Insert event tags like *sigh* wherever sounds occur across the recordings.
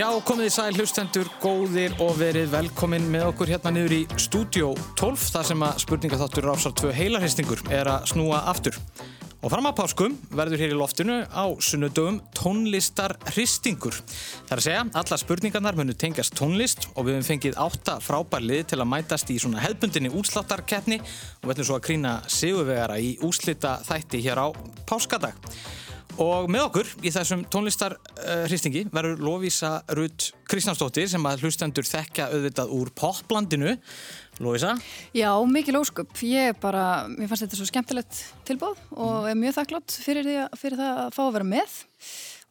Já, komið í sæl hlustendur, góðir og verið velkomin með okkur hérna niður í Studio 12 þar sem að spurningaþáttur Rásar 2 heilarhristingur er að snúa aftur. Og fram að páskum verður hér í loftinu á sunnudögum tónlistarhristingur. Það er að segja, alla spurningarnar munu tengast tónlist og við hefum fengið átta frábærlið til að mætast í svona hefbundinni útsláttarkeppni og verðum svo að krýna sigurvegara í úslita þætti hér á páskadag. Og með okkur í þessum tónlistarhristingi uh, verður Lóvísa Rudd Kristjánsdóttir sem að hlustendur þekka auðvitað úr poplandinu. Lóvísa? Já, mikil ósköp. Ég bara, mér fannst þetta svo skemmtilegt tilbúð og er mjög þakklátt fyrir, fyrir það að fá að vera með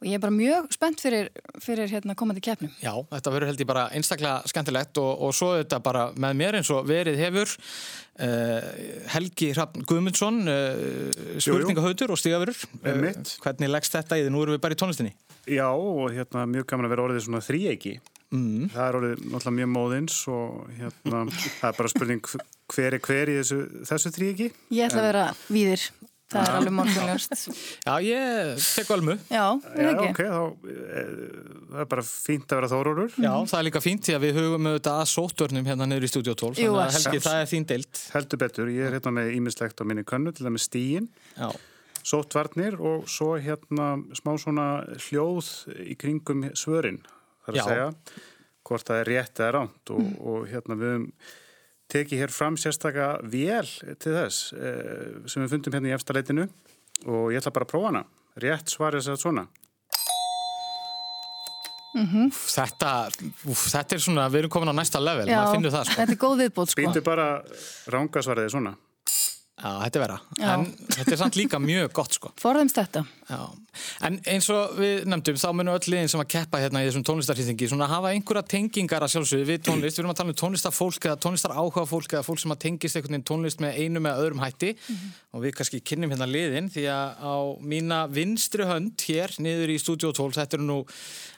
og ég er bara mjög spennt fyrir, fyrir hérna komandi keppnum. Já, þetta verður held ég bara einstaklega skemmtilegt og, og svo þetta bara með mér eins og verið hefur uh, Helgi Hrafn Guðmundsson uh, spurningahautur og stígafurur uh, hvernig leggst þetta í því? Nú erum við bara í tónlistinni. Já, og hérna mjög gaman að vera orðið svona þríegi Mm. Það er orðið náttúrulega mjög móðins og hérna, það er bara spurning hver er hver í þessu, þessu þrýki? Ég ætla að vera víðir, það er alveg málkunljóst. Já, ég tek almu. Já, er það ekki? Ok, þá e, það er bara fínt að vera þórórur. Já, það er líka fínt því að við hugum auðvitað að sótörnum hérna neyru í Studio 12, þannig að helgi það er þín deilt. Heldur betur, ég er hérna með ímislegt á minni könnu, til það með stíin. Já sótvarnir og svo hérna smá svona hljóð í kringum svörin þar að segja hvort það er rétt eða ránt og, mm. og hérna við höfum tekið hér fram sérstaka vél til þess eh, sem við fundum hérna í eftirleitinu og ég ætla bara að prófa hana rétt svarið þess að svona Mm -hmm. þetta, úf, þetta er svona, við erum komin á næsta level, Já, maður finnur það sko. Þetta er góð viðbót sko. Býndu bara rángasvariði svona Já, þetta er vera. Já. En þetta er samt líka mjög gott, sko. *laughs* Forðumst þetta. Já. En eins og við nefndum, þá munum öll liðin sem að keppa hérna í þessum tónlistarhýttingi svona hafa einhverja tengingar að sjálfsögðu við tónlist. Við erum að tala um tónlistarfólk eða tónlistaráhuga fólk eða fólk sem að tengist einhvern veginn tónlist með einu með öðrum hætti mm -hmm. og við kannski kynnum hérna liðin því að á mína vinstri hönd hér niður í Studio 12, þetta er nú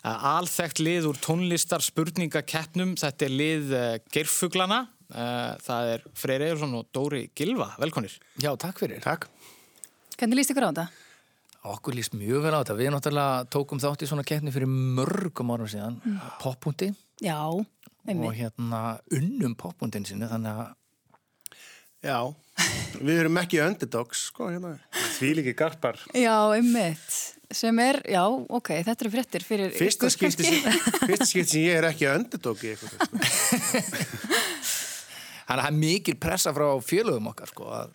alþekkt lið úr tónlistar spurningakeppnum, þetta er lið uh, Geirfuglana Eh, það er Freyr Ejursson og Dóri Gilva, velkonir. Já, takk fyrir. Takk. Hvernig líst ykkur á þetta? Okkur líst mjög vel á þetta. Við náttúrulega tókum þátt í svona keppni fyrir mörgum árum síðan, mm. poppundi. Já, einmitt. Og hérna unnum poppundin sinni, þannig að... Já, við erum ekki underdogs, sko, hérna. Því líki garpar. Já, einmitt. Sem er, já, ok, þetta eru fréttir fyrir... Fyrsta *laughs* skipti sem ég er ekki underdog í eitthvað. *laughs* Þannig að það er mikil pressa frá félögum okkar sko að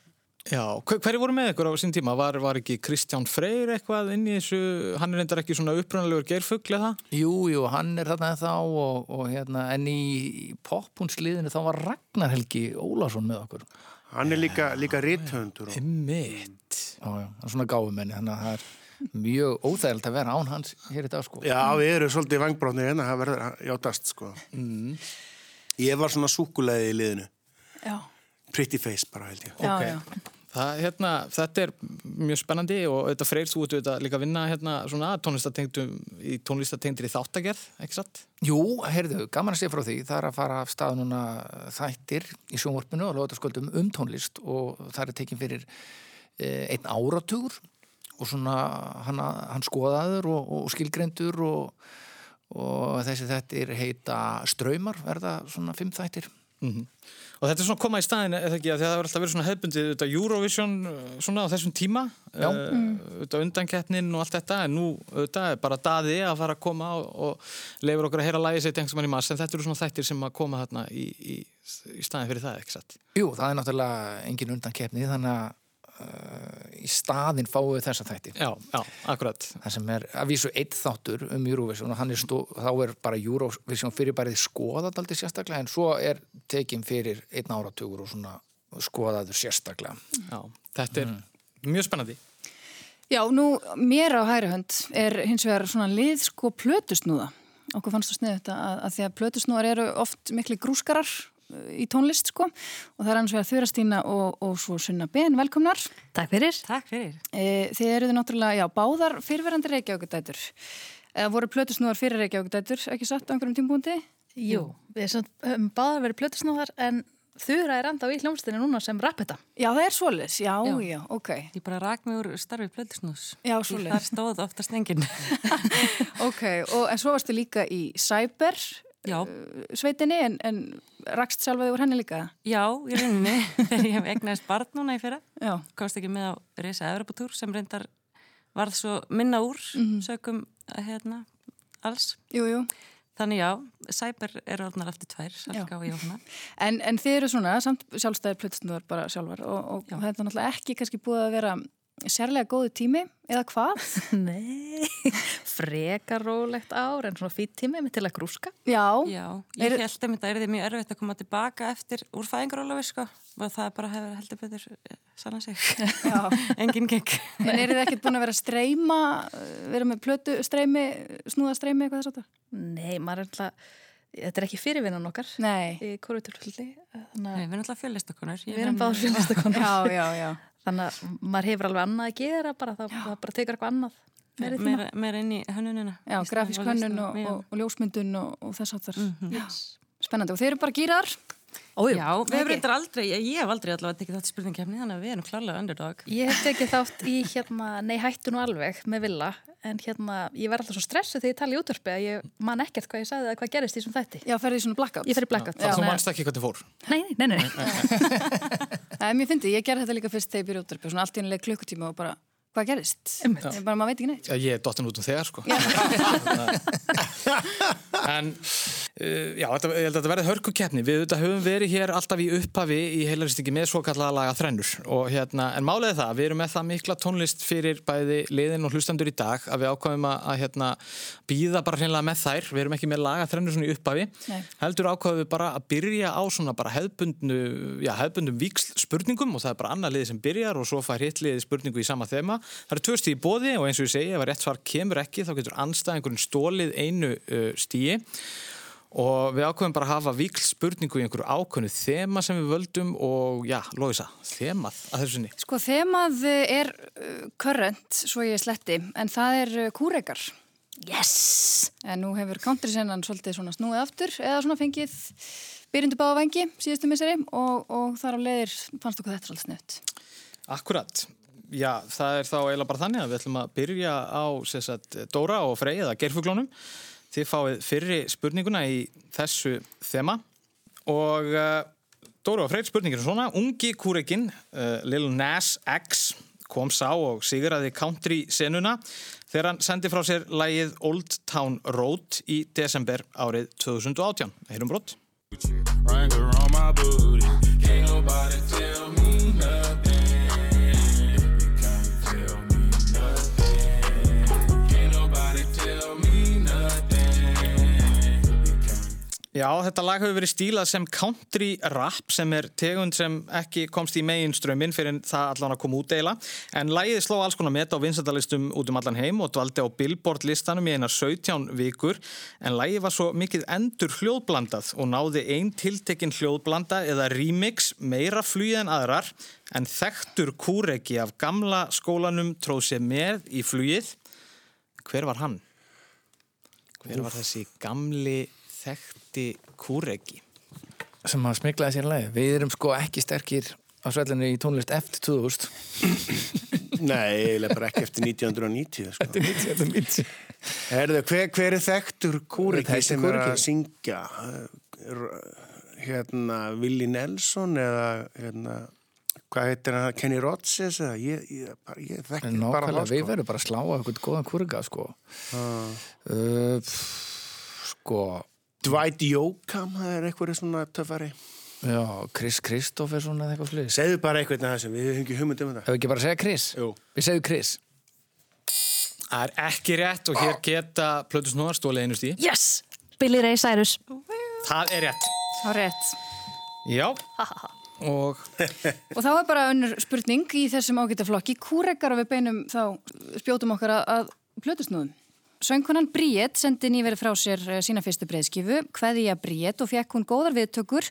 Já, hver, hverju voru með ykkur á sín tíma? Var, var ekki Kristján Freyr eitthvað inn í þessu, hann er reyndar ekki svona upprannalegur gerfugl eða? Jú, jú, hann er þarna en þá og, og hérna, en í poppunsliðinu þá var Ragnar Helgi Ólarsson með okkur. Hann er líka, líka rithöndur. Emmitt. Já, já, svona gáfumenni, þannig að það er mjög óþægilt að vera án hans hér í dag sko. Já, við erum svolítið vangbrótnið en það verður játast sko. Mm. Ég var svona súkulegið í liðinu. Já. Pretty face bara held ég. Okay. já. Það, hérna, þetta er mjög spennandi og þetta freyr þú ert líka að vinna hérna, í tónlistatengtur í þáttagerð, ekki satt? Jú, heyrðu, gaman að sé frá því það er að fara af stað núna þættir í sjónvarpinu og lóðarsköldum um tónlist og það er tekinn fyrir eh, einn áratugur og svona hann, hann skoðaður og, og skilgrendur og, og þessi þettir heita Ströymar, verða svona fimm þættir mm -hmm. Og þetta er svona að koma í staðin eða ekki að það hefur alltaf verið svona hefbundið þetta Eurovision uh, svona á þessum tíma uh, þetta undankeppnin og allt þetta en nú þetta er bara daði að fara að koma og, og leifur okkur að heyra lægi sér tengstum hann í mass en þetta eru svona þættir sem að koma þarna í, í, í staðin fyrir það, ekki satt? Jú, það er náttúrulega engin undankeppni þannig að í staðin fáið þessa þætti. Já, já, akkurat. Það sem er að vísu eitt þáttur um Eurovision og er stó, þá er bara Eurovision fyrirbærið skoðað aldrei sérstaklega en svo er tekinn fyrir einn áratugur og svona skoðaður sérstaklega. Já, þetta er mm. mjög spennandi. Já, nú mér á hæri hönd er hins vegar svona lið sko plötusnúða. Okkur fannst þú sniðið þetta að, að því að plötusnúðar eru oft miklu grúskarar í tónlist sko og það er annars vegar Þurastína og, og svo Sunna Ben, velkomnar Takk fyrir, Takk fyrir. E, Þið eruðu náttúrulega, já, báðar fyrirverandi reykjaugudætur eða voru plötusnúðar fyrir reykjaugudætur, ekki satt á einhverjum tímbúndi? Jú, við erum báðar verið plötusnúðar en þurra er enda á í hljómsdini núna sem rappeta. Já, það er svoleiðis, já, já, já, ok. Ég bara rak mig úr starfi plötusnús. Já, svoleiðis. Þar stóð oftast enginn. *laughs* ok, og, en svo varstu líka í Cyber Já. Uh, sveitinni, en, en rakst sjálfaði úr henni líka? Já, í rauninni, *laughs* þegar ég hef egnaðist barn núna í fyrra. Já. Komst ekki með á Reysa Evropatúr sem reyndar varð svo minna úr, mm -hmm. sögum hérna, alls. Jú, jú. Þannig já, Cyber er alveg eftir tvær, Salka og Jóhanna. *laughs* En, en þið eru svona, samt sjálfstæðir plötstunduðar bara sjálfar og, og þetta er náttúrulega ekki kannski búið að vera sérlega góðu tími eða hvað? *laughs* Nei, frekar rólegt ár en svona fýtt tími með til að grúska. Já. Já, ég er... held að þetta er því mjög erfitt að koma tilbaka eftir úr fæðingarólafi sko og það bara hefur heldur betur sannan sig. *laughs* Engin gekk. En er þið ekkert búin að vera að streyma, vera með plötu streymi, snúða streymi eitthvað þess að það? Nei, maður er alltaf, þetta er ekki fyrirvinnan okkar. Nei. Í korutulli. Nei, við erum alltaf fjöllistakonur. Við erum báður fjöllistakonur. já, já, já. Þannig að maður hefur alveg annað að gera bara, það, það bara tekur eitthvað annað. Meira, meira inn í hönnunina. Já, grafísk hönnun og, og, og ljósmyndun og, og þess að það er spennandi. Og þeir eru bara gýrar? Ójú, Já, við hefum reyndar aldrei, ég, hef aldrei allavega tekið þátt í spurningkefni, þannig að við erum klarlega underdog. Ég hef tekið þátt í hérna, nei hættu nú alveg með villa, en hérna, ég verði alltaf svo stressuð þegar ég tala í útörpi að ég man ekkert hvað ég sagði eða hvað gerist í þessum þætti. Já, ferði í svona blackout? Ég ferði í blackout. Já, þú mannst ekki hvað þið fór? Nei, nei, nei. nei. *laughs* Mér finnst ég, ég gerði þetta líka fyrst þegar ég byrja svona allt í einlega klukkutíma og bara hvað gerist? Ég bara, maður veit ekki neitt. Já, ég er dottin út um þegar, sko. *laughs* en, uh, já, þetta, ég held að þetta verði hörku keppni. Við þetta höfum verið hér alltaf í upphafi í heilaristingi með svo kallega laga þrennur. Og, hérna, en málega það, við erum með það mikla tónlist fyrir bæði liðin og hlustandur í dag að við ákvæmum að, að hérna, býða bara hreinlega með þær. Við erum ekki með laga þrennur svona í upphafi. Nei. Heldur ákvæmum við bara að byrja á svona bara hefbundnu, já, hefbundum víksl spurningum og það er bara annað liði sem byrjar og svo fær hitt liði spurningu í sama þema. Það eru tvö stíði bóði og eins og ég segi, ef að rétt svar kemur ekki þá getur anstæðingurinn stólið einu uh, stíði og við ákveðum bara að hafa vikl spurningu í einhverju ákveðnu þema sem við völdum og já, Lóisa, þemað að þessu sinni. Sko þemað er current, svo ég sletti, en það er kúreikar. Yes! En nú hefur countrysennan svolítið svona snúið aftur eða svona fengið byrjundu báða vengi síðustu miseri og, og þar á leiðir fannst okkur þetta svolítið snutt. Akkurat. Já, það er þá eiginlega bara þannig að við ætlum að byrja á sagt, Dóra og Frey eða Gerfuglónum. Þið fáið fyrri spurninguna í þessu þema og uh, Dóra og Frey spurningir er svona. Ungi kúreikinn uh, Lil Nas X kom sá og sigraði country senuna þegar hann sendi frá sér lægið Old Town Road í desember árið 2018. Heyrum brott. Já, þetta lag hefur verið stílað sem country rap sem er tegund sem ekki komst í meginströmmin fyrir það allan að koma út eila en lagið sló alls konar met á vinsendalistum út um allan heim og dvaldi á Billboard listanum í einar 17 vikur en lagið var svo mikið endur hljóðblandað og náði einn tiltekinn hljóðblanda eða remix meira flýð en aðrar en þekktur kúreki af gamla skólanum tróð sér með í flýið. Hver var hann? Hver var þessi gamli þekkti kúregi sem að smiklaði sér leið við erum sko ekki sterkir á svellinu í tónlist eftir 2000 *laughs* Nei, eiginlega bara ekki eftir 1990 sko. Eftir 1990 Herðu, hver, hver er þekktur kúregi sem er að syngja? Hérna Willi Nelson eða hérna hvað heitir hann, Kenny Rogers eða? Ég, ég, bara, ég þekki bara það sko. Við verðum bara að slá á eitthvað góðan kúrega sko. Uh. Uh, sko Dwight Yoakam, það er eitthvað svona töffari. Já, Chris Kristoffersson eða eitthvað flið. Segðu bara eitthvað það sem við hefum ekki hugmynd um þetta. Hefur ekki bara að segja Chris? Jú. Við segjum Chris. Það er ekki rétt og hér geta Plötus Nóðar stólið einu stíð. Yes! Billy Ray Cyrus. Það er rétt. Það er rétt. Já. og... *laughs* og þá er bara önnur spurning í þessum ágættaflokki. Kúrekar og við beinum þá spjótum okkar að Plötus Nóðum. Söngkonan Bríett sendi nýverið frá sér sína fyrstu breyðskifu, Hveðija Bríett og fekk hún góðar viðtökur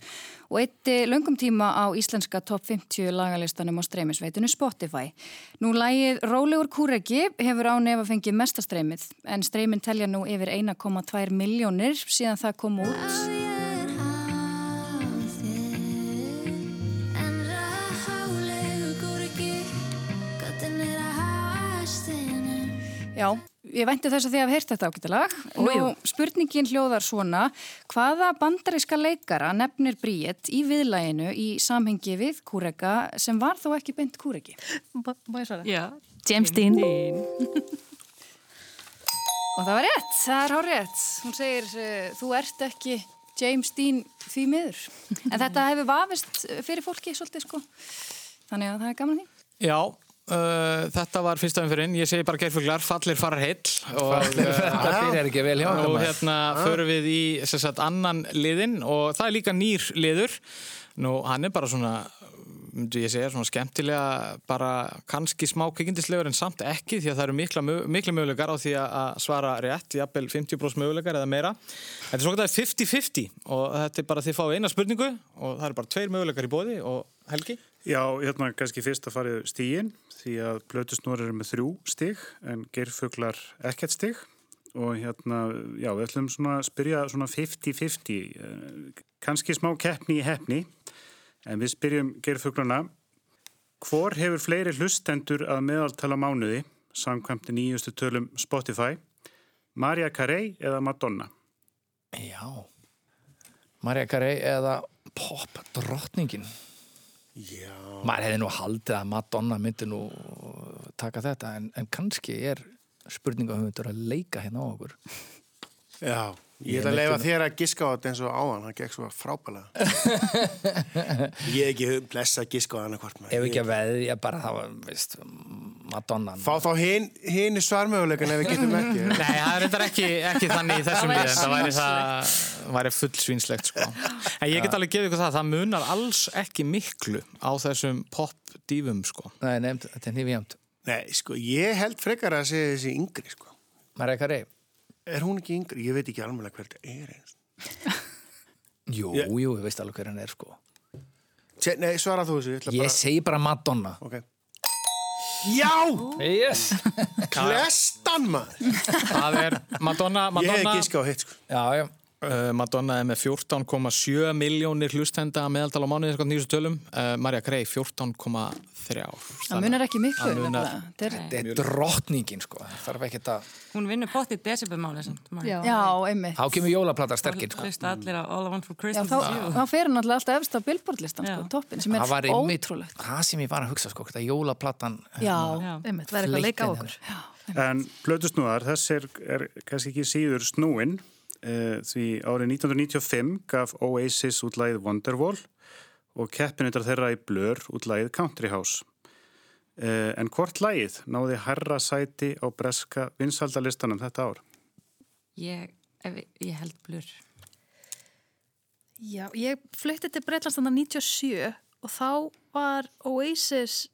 og eitti löngum tíma á íslenska top 50 lagalistanum á streymisveitinu Spotify. Nú lægið Rólegur Kúregi hefur á nefa fengið mestastreymið en streymin telja nú yfir 1,2 miljónir síðan það kom út. Já, ég vænti þess að þið hafði heyrt þetta ágættilag. Nú, spurningin hljóðar svona, hvaða bandaríska leikara nefnir Bríett í viðlæginu í samhengi við Kúrega sem var þó ekki beint Kúregi? Má ég svara? Já. James Dean. Og það var rétt, það er hár rétt. Hún segir, uh, þú ert ekki James Dean því miður. En þetta hefur vafist fyrir fólki svolítið sko. Þannig að það er gaman því. Já, Uh, þetta var fyrsta umfyrin, ég segi bara gerfuglar, fallir farar heill og, það byrjar ekki vel hjá og hérna förum við í sagt, annan liðin og það er líka nýr liður. Nú hann er bara svona myndi ég segja, svona skemmtilega bara kannski smá kvikindislegur en samt ekki því að það eru mikla, mikla möguleikar á því að svara rétt, jafnvel 50% möguleikar eða meira. Þetta er svona 50-50 og þetta er bara því að fá eina spurningu og það eru bara tveir möguleikar í bóði og Helgi? Já, hérna kannski fyrst að farið stígin því að blötusnor eru með þrjú stíg en gerfuglar ekkert stíg og hérna, já, við ætlum svona að spyrja svona 50-50 kannski smá keppni í hefni en við spyrjum gerfuglarna hvor hefur fleiri hlustendur að meðaltala mánuði samkvæmti nýjustu tölum Spotify Marja Carey eða Madonna? Já Marja Carey eða pop drottningin Já. Maður hefði nú haldið að Madonna myndi nú taka þetta en, en kannski er spurningahöfundur að leika hérna á okkur. Já, ég ætla að leifa þér að giska á þetta eins og áðan, það gekk svo frábælega *laughs* Ég hef ekki blessa að giska á hann Ef ekki að veðja bara það var, veist, Madonna. Fá þá hinn hin í svarmöguleikan ef við getum ekki. *laughs* Nei, það er þetta ekki, ekki þannig í þessum lið en það væri, það væri fullsvínslegt sko. *laughs* En ég get alveg gefið ykkur það það munar alls ekki miklu á þessum pop-dífum sko. Nei, nefnd, þetta er nýfjönd Nei, sko, ég held frekar að segja þessi yngri sko. Marja Carey Er hún ekki yngri? Ég veit ekki alveg hvert það er eins *laughs* Jú, yeah. jú, ég veist alveg hver hann er sko Nei, svara þú þessu Ég, ég bara... segi bara Madonna Ok Já! Yes! Klestan maður! Það er Madonna, Madonna Ég hef gíska á hitt sko Já, já Madonna er með 14,7 miljónir hlustenda meðaldal á mánuði eitthvað nýjus tölum. Uh, Marja Grey 14,3 Það munar ekki miklu Þetta er drottningin sko. Hún vinnur pottið decibelmáli Já, Já einmitt. Þá kemur jólaplatar sterkir sko. allir á All I Want For Christmas Já, þá, þá fer hann alltaf eftir á billboardlistan sko, toppin sem er ótrúlegt. Það sem ég var að hugsa sko, þetta jólaplatan Já, einmitt, það er eitthvað að leika á okkur. En blödu þess er, er kannski ekki síður snúin Uh, því árið 1995 gaf Oasis útlæðið Wonderwall og keppinundar þeirra í Blur útlæðið Country House. Uh, en hvort lægið náði herra sæti á breska vinsaldalistanum þetta ár? Ég, ég held Blur. Já, ég flytti til Breitlandstanda 97 og þá var Oasis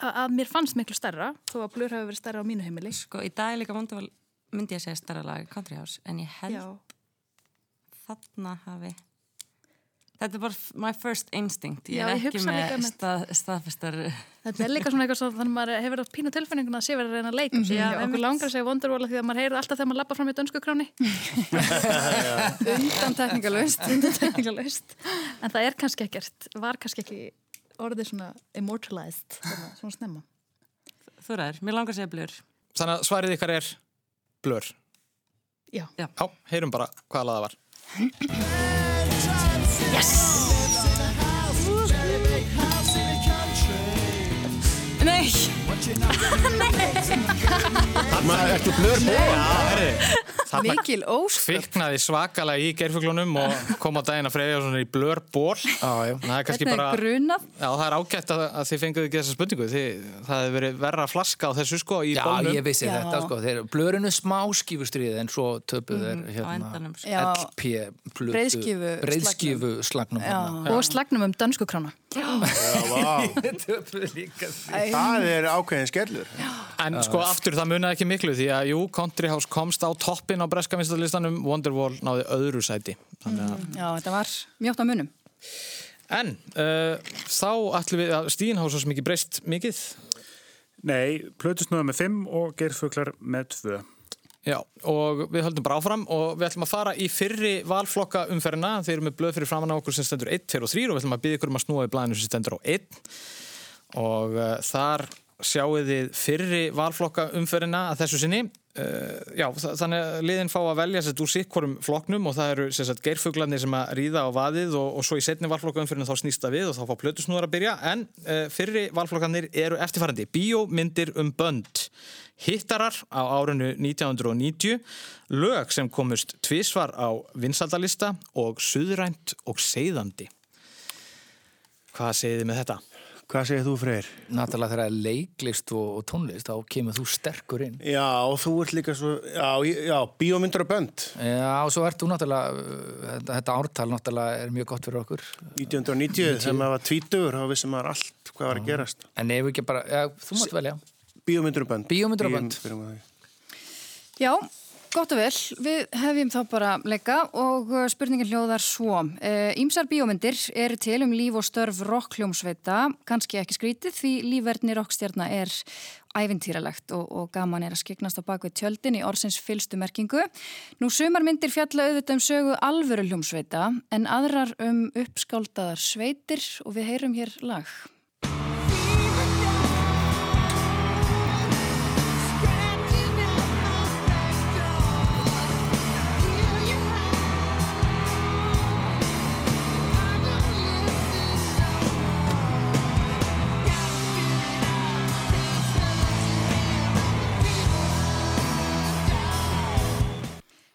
að mér fannst miklu stærra þó að Blur hefur verið stærra á mínu heimili. Sko, í dag er líka Wonderwall myndi ég að segja starra lag Country House en ég held Já. þarna hafi þetta er bara my first instinct. Ég Já, er ekki með stað, staðfestar þetta er líka svona eitthvað svo þannig að maður hefur átt pínu tilfinninguna að sé verið að reyna að leika mm -hmm. Já, okkur langar að segja Wonderwall því að maður heyrir alltaf þegar maður lappa fram í dönsku kráni. *laughs* *laughs* Undan tekníkalust undan tekníkalust en það er kannski ekkert var kannski ekki orðið svona immortalized svona snemma. Þú ræður, mér langar að segja blur. Þannig að svarið ykkar er Blur. Já, Já. Heyrum bara hvaða laða var. Yes. Nei. *laughs* Nei. Ertu blur búin? Já, herri Mikil ósköp. Fiknaði svakalega í gerfuglunum og kom á daginn að freyja svona í blör ból. Það er kannski bara... Er grunað. Já, það er ágætt að, að þið fenguðu ekki þessa spurningu. Þið, það hefur verið verra flaska á þessu sko í Já, bólnum. Já, ég vissi Já. þetta sko. Þeir blörinu smá skífustrið en svo töpuð þeir mm, hérna sko. LP blötu. Breiðskifu slagnum. Og slagnum um dönskukrána. Já, *laughs* það er ákveðin skellur. En sko aftur það munaði ekki miklu því að jú, Country House komst á toppin á breska vinstalistanum, Wonderwall náði öðru sæti. Mm, já, þetta var mjótt á munum. En uh, þá ætlum við að Stín hafa svo mikið breyst mikið? Nei, Plötusnöða með 5 og Gerfuglar með 2. Já, og við höldum bara áfram og við ætlum að fara í fyrri valflokka umferna. Þeir eru með blöð fyrir framann á okkur sem stendur 1, 2 og 3 og við ætlum að byggja ykkur um að snúa í blæðinu sem stendur á 1 og uh, þar sjáu þið fyrri valflokka umferina að þessu sinni. Uh, já, þannig að liðin fá að velja sér úr sikkorum flokknum og það eru sagt, geirfuglarnir sem að ríða á vaðið og, og svo í setni valflokka umferina þá snýsta við og þá fá plötusnúðar að byrja. En uh, fyrri valflokkanir eru eftirfærandi. Bíómyndir um bönd. Hittarar á árinu 1990, lög sem komust tvísvar á vinsaldalista og suðrænt og seiðandi. Hvað segið þið með þetta? Hvað segir þú Freyr? Náttúrulega þegar það er leiklist og, og tónlist þá kemur þú sterkur inn. Já, og þú ert líka svo Já, já bíómyndur og bönd. Já, og svo ert þú náttúrulega þetta, þetta ártal náttúrulega er mjög gott fyrir okkur. 1990, þegar maður var tvítur þá vissum maður allt hvað var að gerast. En ef ekki bara, já, þú mátt velja. Bíómyndur og bönd. Bíómyndur og bönd. Já, Gott og vel, við hefjum þá bara leika og uh, spurningin hljóðar svo. Ímsar uh, bíómyndir eru til um líf og störf rockljómsveita, kannski ekki skrítið því lífverðni rockstjarnar er ævintýralegt og, og gaman er að skiknast á bakvið tjöldin í orsins fylstu merkingu. Nú sumarmyndir fjalla auðvitað um sögu alvöru hljómsveita en aðrar um uppskáldaðar sveitir og við heyrum hér lag.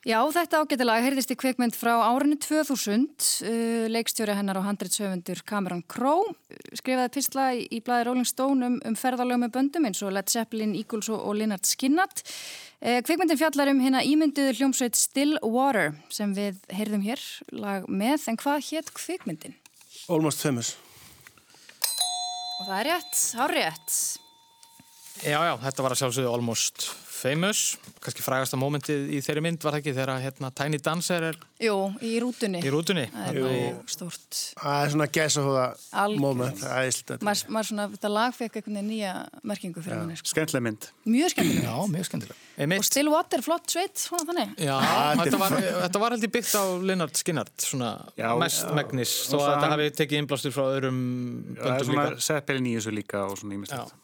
Já, þetta ágætilega heyrðist í kveikmynd frá árinu 2000, uh, leikstjóri hennar og handreitshöfundur Cameron Crowe, skrifaði pistla í, í blæði Rolling Stone um, um ferðalög með böndum eins og Led Zeppelin, Eagles og, og Lynyrd Skynyrd. Uh, kveikmyndin fjallar um hérna ímynduðu hljómsveit Still Water sem við heyrðum hér lag með, en hvað hétt kveikmyndin? Almost Famous. Og það er rétt, hár rétt. Já, já, þetta var að sjálfsögðu Almost Famous, kannski frægasta mómentið í þeirri mynd var það ekki þegar hérna, Tiny Dancer er Jú, í rútunni. Í rútunni? Það er mjög stórt. Það er svona gæsa hóða moment Maður ma svona, þetta lag fekk einhvern veginn nýja merkingu fyrir hann sko. Skemmtileg mynd. Mjög skemmtileg Já, mjög skemmtileg. Og Stillwater, flott sveit, svona þannig. Já, þetta var, þetta var held ég byggt á Lennart Skinnart, svona já, mestmægnis þó að þetta hafi tekið innblástur frá öðrum böndum líka. Seppelin í þessu líka og svona ímyndslegt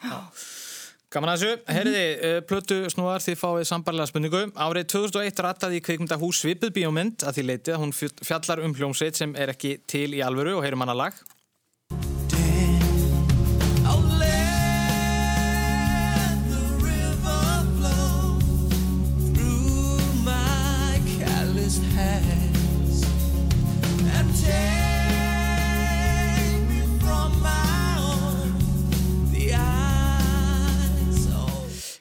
Gaman að þessu, herriði, uh, plötu snúðar því fáið sambarlega spurningu. Árið 2001 rattaði í kveikmynda hús Svipið bíómynd að því leitið að hún fjallar um hljómsveit sem er ekki til í alvöru og heyrum hana lag.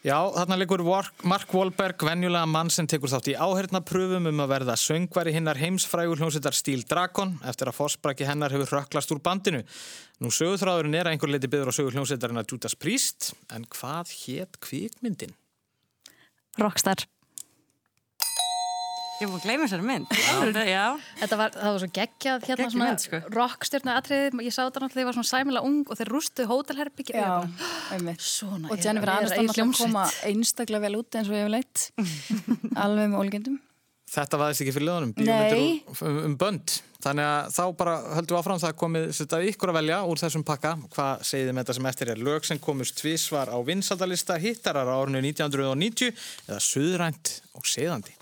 Já, þarna leikur Mark Wahlberg, venjulega mann sem tekur þátt í áhernapröfum um að verða söngvari hinnar heimsfrægur hljómsveitar Stíl Dragon eftir að fósbraki hennar hefur hröklast úr bandinu. Nú sögurþráðurinn er að einhver leiti byggður á sögur hljómsveitarinn að Judas Priest, en hvað hétt kvikmyndin? Rockstar. Ég búið að gleyma þessari mynd. Já. Þetta var, það var svo geggjað hérna Geggjum svona sko. rockstjórna atriðið. Ég sá þetta náttúrulega þegar ég var svona sæmila ung og þeir rústuð hótelherbyggir. Já, einmitt. Svona. Og Jennifer Aniston náttúrulega koma einstaklega vel út eins og ég hef leitt. *laughs* Alveg með ólgendum. Þetta vaðist ekki fyrir löðunum. Bíómyndir um, um bönd. Þannig að þá bara höldum við áfram það komið þetta ykkur að velja úr þessum pakka. Hvað segið þið með þetta sem eftir er? Lög sem komust tvísvar á vinsaldalista, hittarar á árinu 1990 eða suðrænt og seðandi.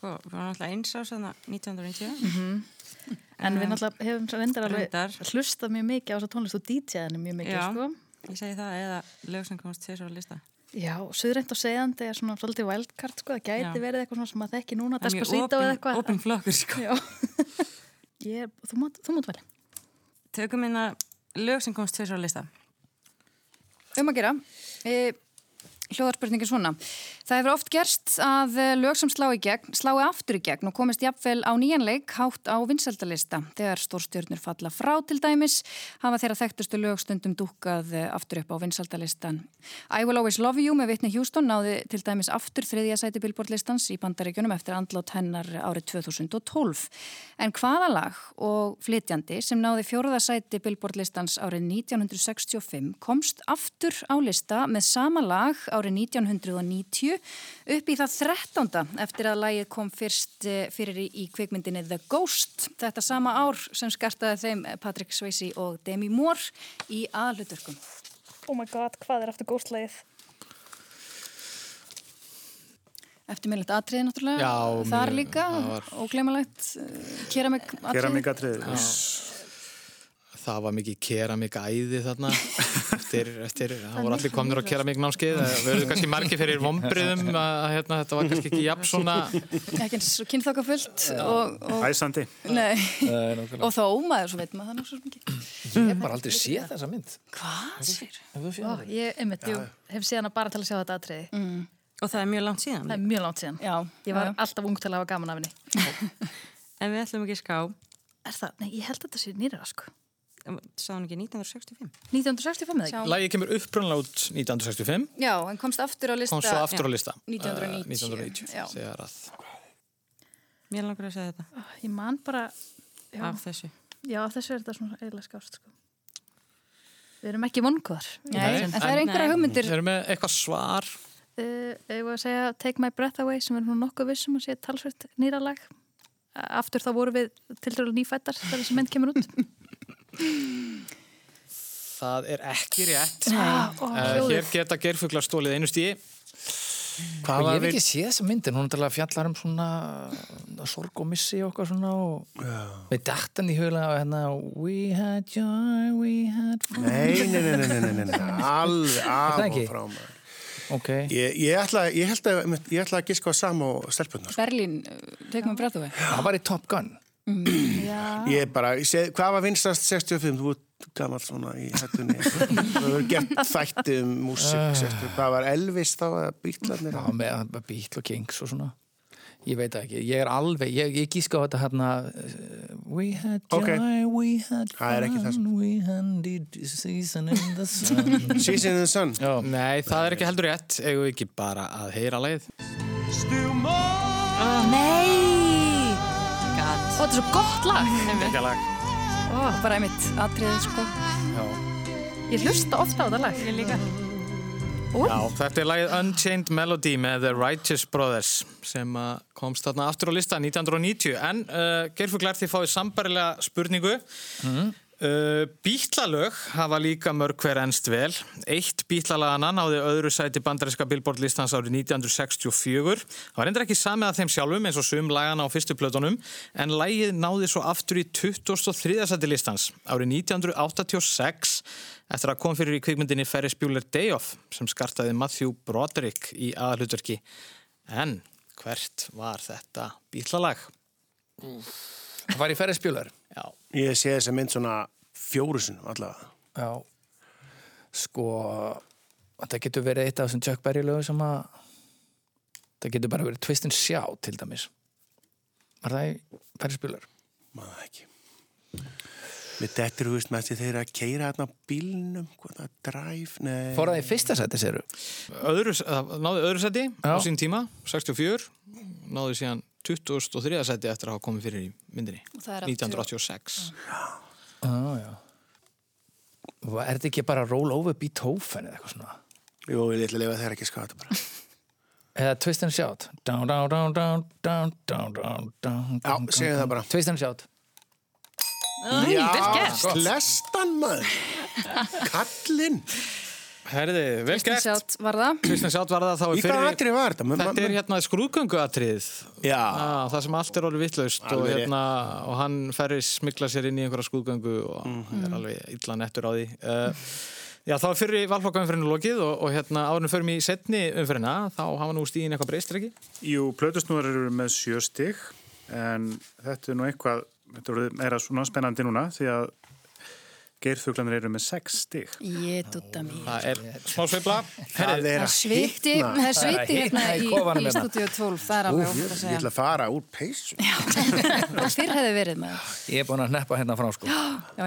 Sko, við varum alltaf eins á svona 1990. Mm -hmm. En við náttúrulega hefum reyndar alveg hlustað mjög mikið á þessa tónlist og DJ-aðinu mjög mikið, Já, sko. ég segi það, eða lög sem komast til þessari lista. Já, söðrænt og segðandi er svona svolítið wildcard, sko. Það gæti Já. verið eitthvað svona sem að þekki núna, Despacito eða eitthvað. Open flokkur, sko. *laughs* ég, þú mátt velja. Tökum minna lög sem komast til þessari lista. Um að gera. E hljóðarspurningin svona. Það hefur oft gerst að eh, lög sem slá í gegn, slái aftur í gegn og komist jafnvel á nýjanleik hátt á vinsaldalista. Þegar stórstjörnur falla frá til dæmis hafa þeirra þekktustu lögstundum dúkað eh, aftur upp á vinsaldalistan. I Will Always Love You með Whitney Houston náði til dæmis aftur þriðja sæti Billboard-listans í bandaríkjunum eftir andlátt hennar árið 2012. En hvaða lag og flytjandi sem náði fjóruða sæti Billboard-listans árið 1965 komst aftur á lista með sama lag árið 1990 upp í það 13. eftir að lægið kom fyrst eh, fyrir í kvikmyndinni The Ghost. Þetta sama ár sem skartaði þeim Patrick Swayze og Demi Moore í aðluturkum. oh my god, hvað er aftur góðslegið? Eftirmiðlegt atriði náttúrulega, Já, þar mjög- líka, var- óglemalegt keramik atriði. Keramikatrið. það var mikið keramikæði þarna *laughs* eftir, eftir, það voru allir komnir á keramiknámskeið það verður kannski margir fyrir vombriðum að hérna, þetta var kannski ekki jafn svona Ekki eins og kynþokkafullt Æsandi. nei, Nei, nákvæmlega. og þó maður, svo veit maður það nú svo mikið. Ég hef bara aldrei séð þessa mynd. Hvað sér? Ég, hef séð hana bara til að sjá þetta atriði. Og það er mjög langt síðan. Það er mjög langt síðan. Já, Ég var já, alltaf ung til að hafa gaman af henni. En við ætlum ekki að ská, Er það? Nei, ég held að þetta sé nýra, sko. Sá hann ekki 1965? 1965 eða ekki? Lægi kemur uppbrunlega út 1965 Já, en komst aftur á lista kom svo aftur á lista 1990. eh, 1990 Já. þegar að Mér langar að segja þetta Ó, Ég man bara, já, af þessu. já þessu er þetta svona eiginlega skást, sko. Við erum ekki vonkuðar. Nei, en það er einhverja hugmyndir Við erum með eitthvað svar Uh, ég var að segja Take My Breath Away sem er nú nokkuð vissum að sé talsvert nýra lag. Aftur þá voru við til dælu nýfættar þegar þessi mynd kemur út. *laughs* Það er ekki rétt. Ó, uh, hljóðið. Hér geta gerfuglar stólið einu stíi Hvað ég hef ekki séð þessa myndin, hún er til að fjallar um svona sorg og missi og eitthvað svona og við dættan í huglega á hérna We had joy, we had fun. Nei, nei, nei, nei, nei, nei, nei, nei. alveg af og frá maður. Ok, Ég, ég, ætla, ég held að ég ætla að giska á sama og stelpunar. Berlín, tekum við brettu við? Það var í Top Gun Já, Ég bara, ég seg, hvað var vinstast 65? Þú ert gammal svona í hættunni. Þú hefur gert þætti um músík 60. Hvað var Elvis þá að bítlarnir? Já, með Beat og Kings og svona Ég veit ekki, ég er alveg, ég, ég gíska á þetta hérna uh, We had joy, Ok. we had er fun We had season in the sun *laughs* Season in the Sun. Já, Nei, það er ekki heldur rétt Eigum við ekki bara að heyra leið Nei! Ó, þetta er svo gott lag. Ekki lag Ó, bara einmitt, atriðið sko Ég hlusta ofta á þetta lag. Ég líka. Já, þetta er lagið Unchained Melody með The Righteous Brothers sem að komst þarna aftur á lista 1990 en uh, gerfuglar þið fáið sambarilega spurningu mm. Uh, Bítlalög hafa líka mörg hver ennst vel Eitt bítlalagana náði öðru sæti bandarinska Billboard listans árið 1964 Það var endur ekki samið að þeim sjálfum eins og sum lagana á fyrstu plötunum en lagið náði svo aftur í 23. sæti listans árið 1986 eftir að kom fyrir í kvikmyndinni Ferris Bueller Day Off sem skartaði Matthew Broderick í aðalutverki. En hvert var þetta bítlalag? það var í Ferris Bueller Já, Ég sé þessa mynd svona fjórusunum allavega. Já, sko þetta getur verið eitt af þessum Chuck Berry lögum sem að það getur bara verið Twist and Shout til dæmis Var það í Ferris Bueller? Maður ekki. Við dettir, þú veist, með því þeir að keira hérna á bílnum, hvað það, drive, nei. Fór það í fyrsta seti, séru? öðru, náði öðru seti á sín tíma, 64, náði síðan 2003. seti eftir að hafa komið fyrir í myndinni. 1986 ah, Er þetta ekki bara roll over Beethoven eða eitthvað svona? Jú, ég ætla að lifa þegar ekki skata bara Eða twist and shout. Down, down, down, down, down, down, down, down Já, segja það bara. Twist and shout. Æ, Já, slestan maður *laughs* Kallinn. Herði, vel gert. Sjátt var það Kristján Sjátt var það þá Í í hvað fyrir... atrið var þetta? Þetta er hérna skrúðgönguatrið. Já. Ah, það sem allt er alveg vittlaust og, hérna, og hann ferri smikla sér inn í einhverja skrúðgöngu og Mhm. er alveg illa nettur á því. Uh, já, þá er fyrir valflokkaumferðinu lokið og, og hérna áðurinn förum í setni umferðina, þá hafa nú stíðin eitthvað breyst, er ekki? Jú, plötusnúðar eru með sjö stig en þetta er nú eitthvað, þetta voru meira svona spennandi núna því að geirfuglanir eru með sex stig. Ég dutta mér Það er smá sveifla. Það er Það sviti, það er sviti hérna í í, hérna. stúdíu 12 það er alveg okkur að ég segja ætla að fara úr peysu. og fyrr hefði verið með Ég er búin að neppa hérna frá sko já,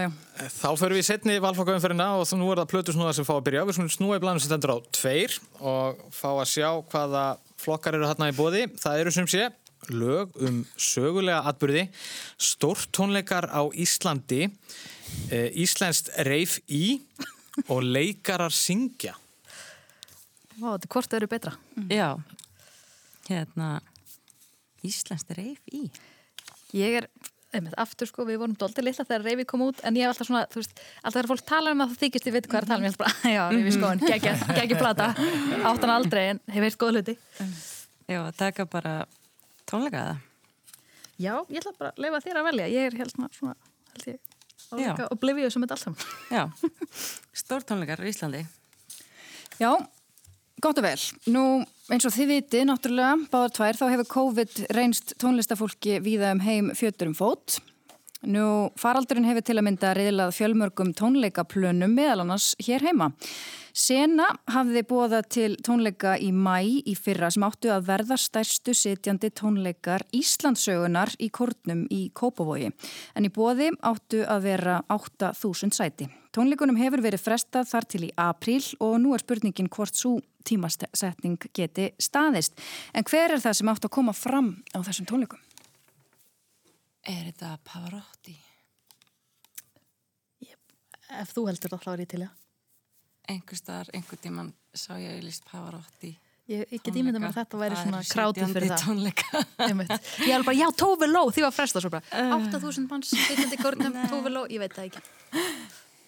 já. Þá förum við setni valflokkaumferðina og þá nú er það plötusnúðar sem fá að byrja. Við svona snúa í blæðinu sem stendur á tveir og fá að sjá hvaða flokkar eru hérna í bóði. Það eru sem sé lög um sögulega atbyrði, stórtónleikar á Íslandi, Íslenskt reif í og leikarar syngja. Vá, þetta er hvort það eru betra. Já. Hérna, Íslands reif í. Ég er einmitt, aftur sko, við vorum doldið litla þegar Reyfi kom út, en ég hef alltaf svona, þú veist, alltaf þegar fólk tala um það, það þykist ég veit hvað er að tala um, ég held bara, *laughs* já, Reyfi skóin, geggja, geggja plata, *laughs* áttan aldrei, en hefur eitt góð hluti. Já, taka bara tónleika það. Já, ég ætla bara að leifa þér að velja, ég er helt svona, svona held ég, og blifið þessum með allt saman. Já, stór tónleikar í Íslandi. Já, gott og vel. Nú, eins og þið viti, náttúrulega, báðar tvær, þá hefur COVID reynst tónlistafólki víða um heim fjötur um fót. Nú, faraldurinn hefur til að mynda reyðlað fjölmörgum tónleikaplönum meðal annars hér heima. Sena hafði bóða til tónleika í mæ í fyrra sem áttu að verða stærstu sitjandi tónleikar Íslandsögunar í kórnum í Kópavogi. En í bóði áttu að vera 8000 sæti. Tónleikunum hefur verið frestað þar til í apríl og nú er spurningin hvort svo tímasetning geti staðist. En hver er það sem áttu að koma fram á þessum tónleikum? Er þetta Pavarotti? Ef þú heldur það, ég til, já. Einhver staðar, einhver tíman sá ég auðvist Pavarotti. Ég, ég get ímyndið mér að þetta væri svona krátið fyrir það. *laughs* ég alveg bara, já, Tófi Ló, því var frestað svo bara. 8000 manns, sittandi kórnum, *laughs* Tófi Ló, ég veit það ekki.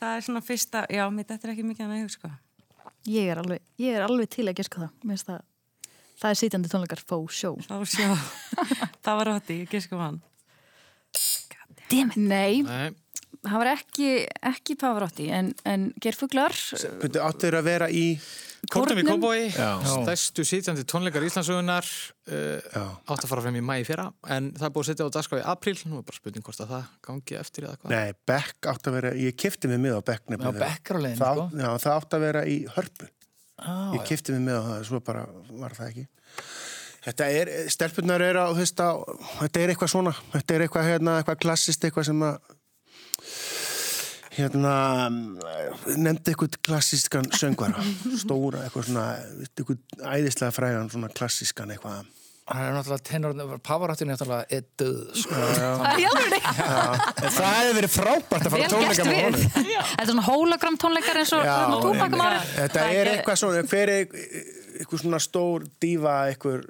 Það er svona fyrsta, já, þetta er ekki mikið að nefn, sko. Ég er alveg, ég er alveg til að geska það. Mér finnst það, það er sitjandi tónleikar fó sjó. Fá sjó. *laughs* Pavarotti, ég geska hann. Dammit. Nei, Nei. það var ekki, ekki Pavarotti en, en Gerfuglar Hvernig áttu þeir að vera í Kórnum í Já. stærstu sítjandi tónleikar Íslandsögunar uh, átt að fara frem í mæ í fyrra en það er búið að setja á dagskrá í apríl nú er bara spurning hvort að það gangi eftir eða hvað Nei, Beck átti að vera, ég kifti mig með á Beck Já, nefnilega. Beck er á leiðinni, Það- sko. Já, það átti að vera í hörpu Ah, Ég kifti mig með á það, svo bara var það ekki Þetta er, stelpunar er á, á, þetta er eitthvað svona, þetta er eitthvað, hérna, eitthvað klassist, eitthvað sem að, hérna, nefndi eitthvað klassískan söngvara, stóra, eitthvað svona, eitthvað æðislega frægan, svona klassískan eitthvað. Það er náttúrulega tenor, Pavarotti er náttúrulega döð, sko. Já, það hefði verið frábært að fara tónleika með honum. Þetta er svona hólagram tónleikar eins og Já, túpakum ára. Þetta er eitthvað svona, hver er eitthvað svona stór dífa eitthvað,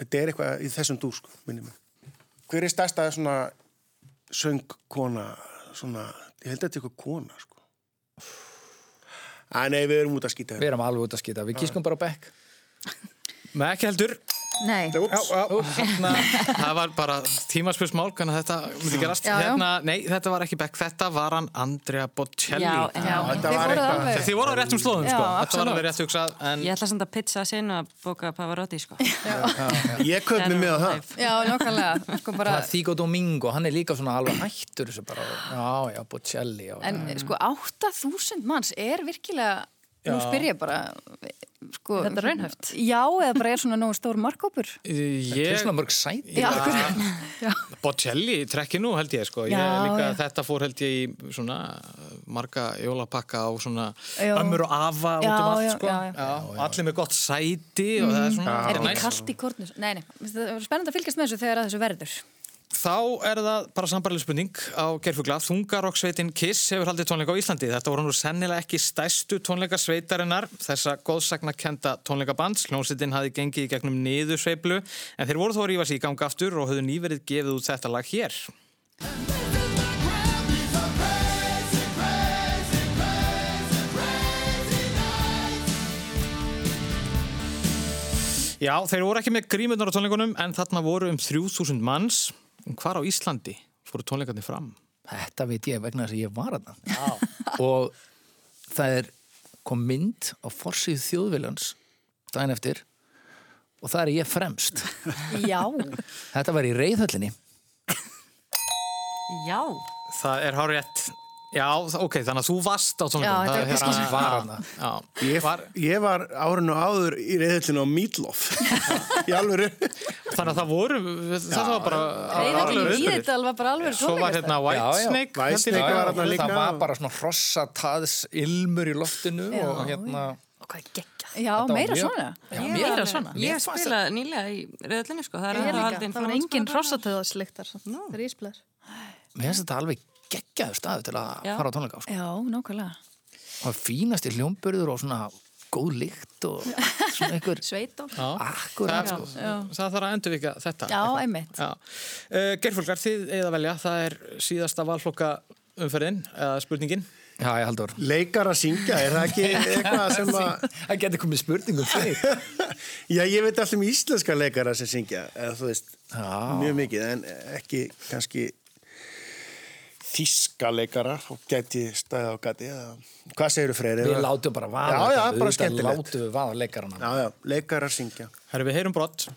þetta er eitthvað í þessum dúr sko, minnum mig. Hver er stærsta svona söngkona, svona, ég held að þetta er eitthvað kona sko. Æ, nei, við erum út að skýta Við erum alveg út að skita, við kískum bara á Beck. Með ekki heldur Nei, Þarna, það var bara tímaspörsmál hvernig þetta myndi gerast. Já, já. hérna, nei, þetta var ekki Beck, þetta var hann Andrea Bocelli. Já, já, þetta þið eitthvað- alveg Þið voru á réttum slóðum, Já, sko. Þetta var alveg rétt hugsað en Ég ætla samt að pizza sinu að bóka Pavarotti, sko. Ég kaup mig með á það. Já, nákvæmlega. Sko bara, Þíko Domingo, hann er líka svona alveg hættur þessu bara, já, já, Bocelli og... En sko 8000 manns er virkilega Nú spyr ég bara sko, Þetta er raunhæft. Já, eða bara er svona nógu stór markkópur *laughs* Það er ég, svona mörg sæti. Já, Bocelli trekki nú held ég sko ég Já, líka, já. þetta fór held ég í svona marga jólapakka á svona Já. ömmur og afa út Já, um allt já, sko já, já. allir með gott sæti og það er svona Er þetta kallt í kornus? Nei, nei, það er spennandi að fylgjast með þessu þegar að þessu verður Þá er það bara sambarileg spurning á gerfugla. Þungarokksveitin Kiss hefur haldið tónleika á Íslandi. Þetta voru nú sennilega ekki stæstu tónleikasveitarinnar. Þessa góðsagnakenda tónleikabands. Hljómsveitin hafi gengið í gegnum niðursveiflu en þeir voru þó að rífa sig í gang aftur og höfðu nýverið gefið út þetta lag hér. Já, þeir voru ekki með grímurnar á tónleikunum en þarna voru um 3000 manns. Hvar á Íslandi fóru tónleikarnir fram? Þetta veit ég vegna þess að ég var að *laughs* og það er kom mynd á forsið þjóðviljans daginn eftir og það er ég fremst *laughs* Já, þetta var í reyðhöllinni Já. Það er hár rétt. Já, ok, þannig að þú varst á þetta Það er hérna- kannski- var hana Já, Ég var, ég var árinu áður í reyðhillinu á Meatloaf. *laughs* í alvöru. þannig að það voru, þetta var bara í viðburður. þetta alveg bara alveg Svo var hérna. Whitesnake. Whitesnake var þarna líka. það var bara svona hrossataðs ilmur í loftinu Já, og hérna Og hvað er geggjað. Já, var meira svona Já, meira svona. Ég spilaði nýlega í rauðlinni, sko. Það er það var engin hrossatöðasliktar þegar ég spilaði. mér finnst þetta alveg geggjaður staðu til að Já. fara á tónleika sko. Já, nákvæmlega og fínasti hljómburður og svona góð lykt og svona einhver *laughs* Sveitól. akkurat það, sko. það þarf að endurvika þetta Já, eitthvað. einmitt. Já. Uh, Gerfólkar, þið eigið að velja það er síðasta valflokka umferðin eða spurningin Já, ég haldur Leikar að syngja, er það ekki *laughs* eitthvað sem að... Það getur komið spurningum fyrir *laughs* Já, ég veit alltaf um íslenska leikara sem syngja, eða þú veist, Já. mjög mikið, en ekki kannski þíska leikara og gæti stæða á gati. Eða... Hvað segir þú, Freyri? Við látum bara vaða Já, já, bara skemmtilegt. Látum við vaða leikarana Já, já, leikara að syngja. Herru, við heyrum brott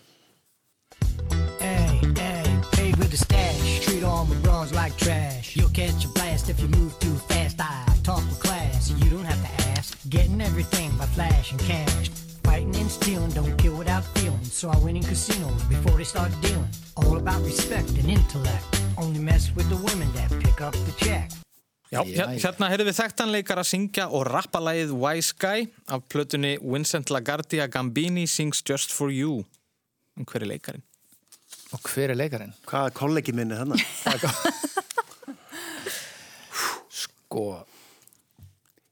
Hey, hey, hey with the stash. Treat all my bras like trash. You'll catch a blast if you move too fast. I talk with class, you don't have to ask. Getting everything by flash and cash. Fighting and stealing, don't kill without feeling. So I went in casinos before they start dealing. All about respect and intellect. Only mess with the women that Já, Já, hér- já. hérna heyrðum við þekktan leikar að syngja og rappa lagið Wise Guy af plötunni Vincent LaGuardia Gambini Sings Just For You um hver er leikarin? Og hver er leikarinn? Hvaða kollegi minni þannig? *laughs* Sko,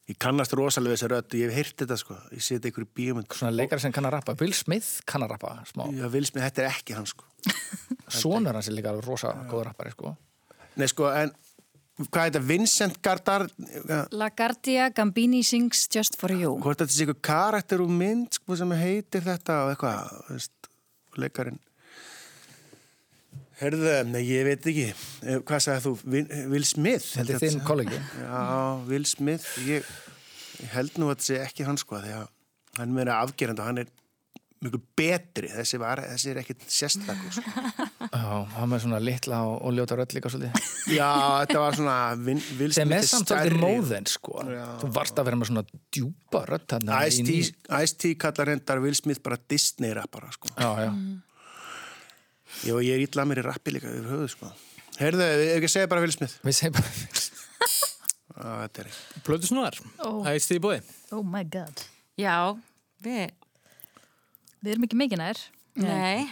Ég kannast rosalega þessi rödd og ég hef heyrt þetta sko. Ég seti ykkur í bíomund. svona leikari sem kann að rappa Will Smith kann að rappa smá Já, Vilsmið, þetta er ekki hann sko. Sónur hans er líka alveg rosa góð rappari sko Nei, sko, en hvað er þetta? Vincent Gardar, La Guardia Gambini sings Just For You. hvort þetta sé ykkur karakter úr mynd sko, sem heitir þetta og eitthvað, veist, leikarinn. Herðu, nei, ég veit ekki. Eh, Hvað sagði þú? Will Smith? Þetta er þinn kollegi Já, Will Smith, ég, ég held nú að þetta sé ekki hann sko, því að hann er meira afgerandi og hann er mjög betri, þessi, var, þessi er ekkit sérstakur sko. *laughs* Já, hann með svona litla og, og ljóta rödd líka svolítið. *laughs* Já, þetta var svona Vin, Will sem er samt svolítið móðin sko. Þú varst að vera með svona djúpa rödd þarna í ný- Ice-T Ice kallar hendar Will Smith bara Disney-rappara sko. Já, já, Jó, ég er ítla mér í rappi líka yfir höfuð sko. Heyrðu, ef ekki segja bara Will Smith. Við segjum bara *laughs* Á, þetta ekki. Plötu snúðar, Ó. það er stíði búið Oh my god. Já, við, Við erum ekki mikið nær. nei,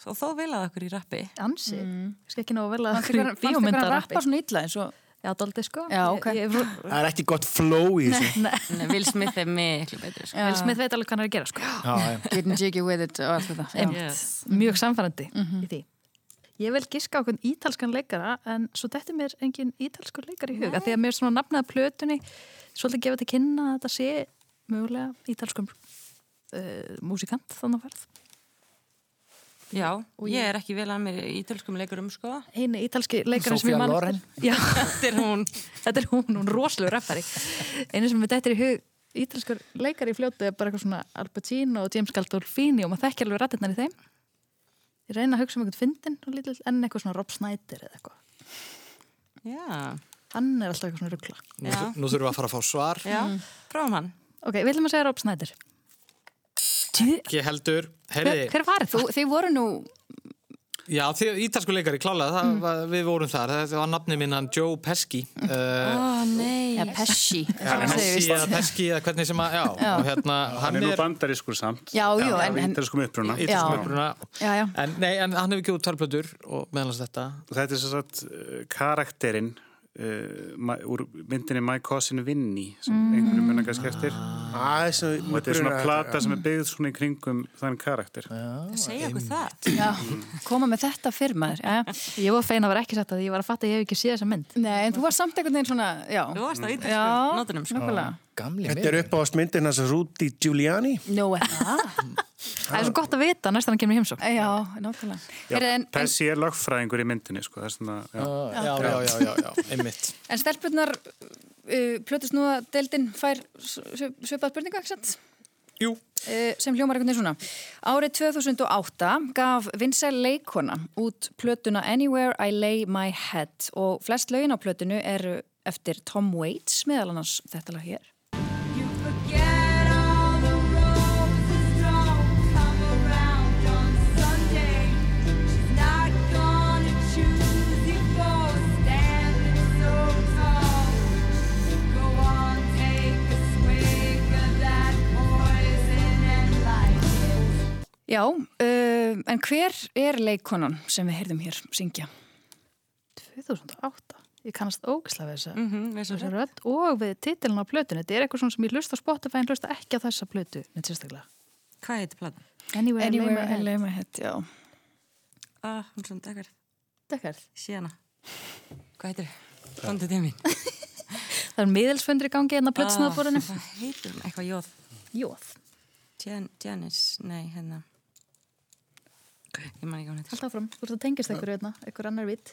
svo þó vilaði okkur í rappi. Ansi. Mm. Skal ekki ná að ykkur okkur í fannst ykkur að bíómyndarappi. rappa svona illa eins og... Já, doldi sko. Já, ok. Ég, ég, Það er ekki gott flow í þessu Nei, *laughs* Will Smith er miklu betri, sko. Will Smith veit alveg hvað hann er að gera sko. já, já. *gasps* Getting jiggy with it og allt þetta. Já. Yes. Mjög samfærandi í því. Ég vil giska á okkur ítalskan leikara en svo þetta er mér engin ítalskur leikar í huga því að mér er svona nafnaða plötunni svolítið gefið til kynna að þetta sé mögulega ítalskum uh, músikant þannig að verð. Já, ég er ekki vel að mér í ítölskum leikurum, sko. Einu ítalski leikarinn sem ég mann *laughs* Þetta er hún. þetta er hún, hún rosalega rappari. Einu sem við dættir í hug ítalskur leikari í fljótu er bara eitthvað svona Al Pacino og James Gandolfini og maður þekkja alveg rættirnar í þeim. Ég reyna að hugsa um einhvern fyndin og en eitthvað svona Rob Snyder eða eitthvað. Já, Hann er alltaf eitthvað svona ruggla. Nú, nú þurfum við að fara að fá svar já, prófum hann. Ok, við ætlum að segja Rob Snyder. Ekki heldur, Hver, heyrði hver var Þú, það? þið voru nú... Já, þið, ítalsku leikari klálega, það, var, við vorum þar þetta var nafni minnan Joe Pesci uh, Ó, nei. Ja, Pesci. ja, Pesci eða Pesci eða hvernig sem að, já, og hérna Hann hann er nú bandarískur samt. Já, en- Af en- Ítalskum uppruna. ítalsku Já. uppruna Já, já. En, nei, en hann hefur ekki út tölplötur og meðalans þetta Þetta er svo sagt uh, karakterinn uh, úr myndinni My Cousin Vinny sem Mm. einhvern munna kannski eftir. Æ, svo, Og þetta er svona plata sem er byggð svona í kringum þann karakter. Segja okkur það. Já, koma með þetta fyrr maður. Já. Ég var feina að vera ekki sagt að ég var að fatta að ég hef ekki séð þessa mynd. Nei, en þú var samt einhvern veginn svona, já. Þú varst á Já, ítölskum nótunum, sko. Gamli Þetta er upp á myndin hans Rúti Giuliani Nú, er það? Það er svo gott að vita næst að hann kemur í heimsók. Já, en, Pessi er lögfræðingur í myndinni, sko. Svona, já. Já, já, já, já, já, já einmitt *laughs* en stelpunnar, uh, plötust nú að deildin fær sv- svipað spurninga, ekki sant? Jú, Uh, sem hljómar veginn svona. Árið 2008 gaf vinsæl leikona út plötuna Anywhere I Lay My Head og flest lögin á plötunu eru eftir Tom Waits meðal annars þetta lag hér. Já, uh, en hver er leikonan sem við heyrðum hér syngja? 2008? ég kannast ógislega við Mhm, við þessa þessa rödd og við titilin á plötunni. Þetta er eitthvað svona sem ég hlusta á Spotify en hlusta ekki á þessa plötu, neitt sérstaklega. Hvað heitir platan? Anywhere, Anywhere I lay my head. já. Ah, hún er svona dekkar. Dekkarð. Síðana. Hvað heitir? Kondu til mín. *laughs* Það er miðelsfundur í gangi hérna á plötsnaðborðinu. Hvað heitir hún? Eitthvað jóð. Jóð. Jan, Janice, nei, hérna. Ég man ekki hún heitir. Hald áfram, þú ert að tengist einhverju hérna, einhver annar vitt.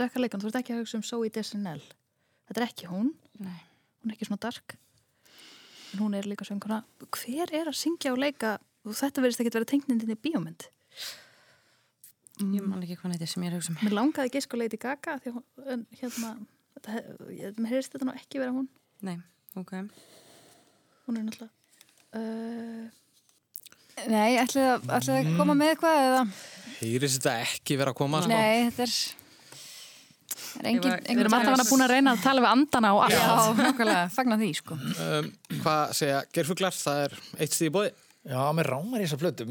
Dökkarleikan, þú ert ekki að hugsa um Zoe Deschanel. Þetta er ekki hún. Nei. Hún er ekki svona dark. En hún er líka sönguna. Hver er að syngja og leika? Og þetta verðist ekki að vera tengnindin í bíómynd. Ég man ekki hvað hún heitir sem ég er að hugsa um. Mér langaði ekki sko Lady Gaga hún, en hérna, þetta, mér heyrðist þetta nú ekki vera hún. Nei, ok. Hún er náttúrulega... Uh, Nei, ætlið að, ætlið að koma með eitthvað eða? Heyris þetta ekki vera að koma sko? Nei, þetta er... er engin, var- við erum alltaf búin að reyna að tala við andana og allt. Já, nákvæmlega, fagna því, sko. um, Hvað segja gerfuglar? Það er eitt stíð í bóði Já, mér rámar í þessa plötu.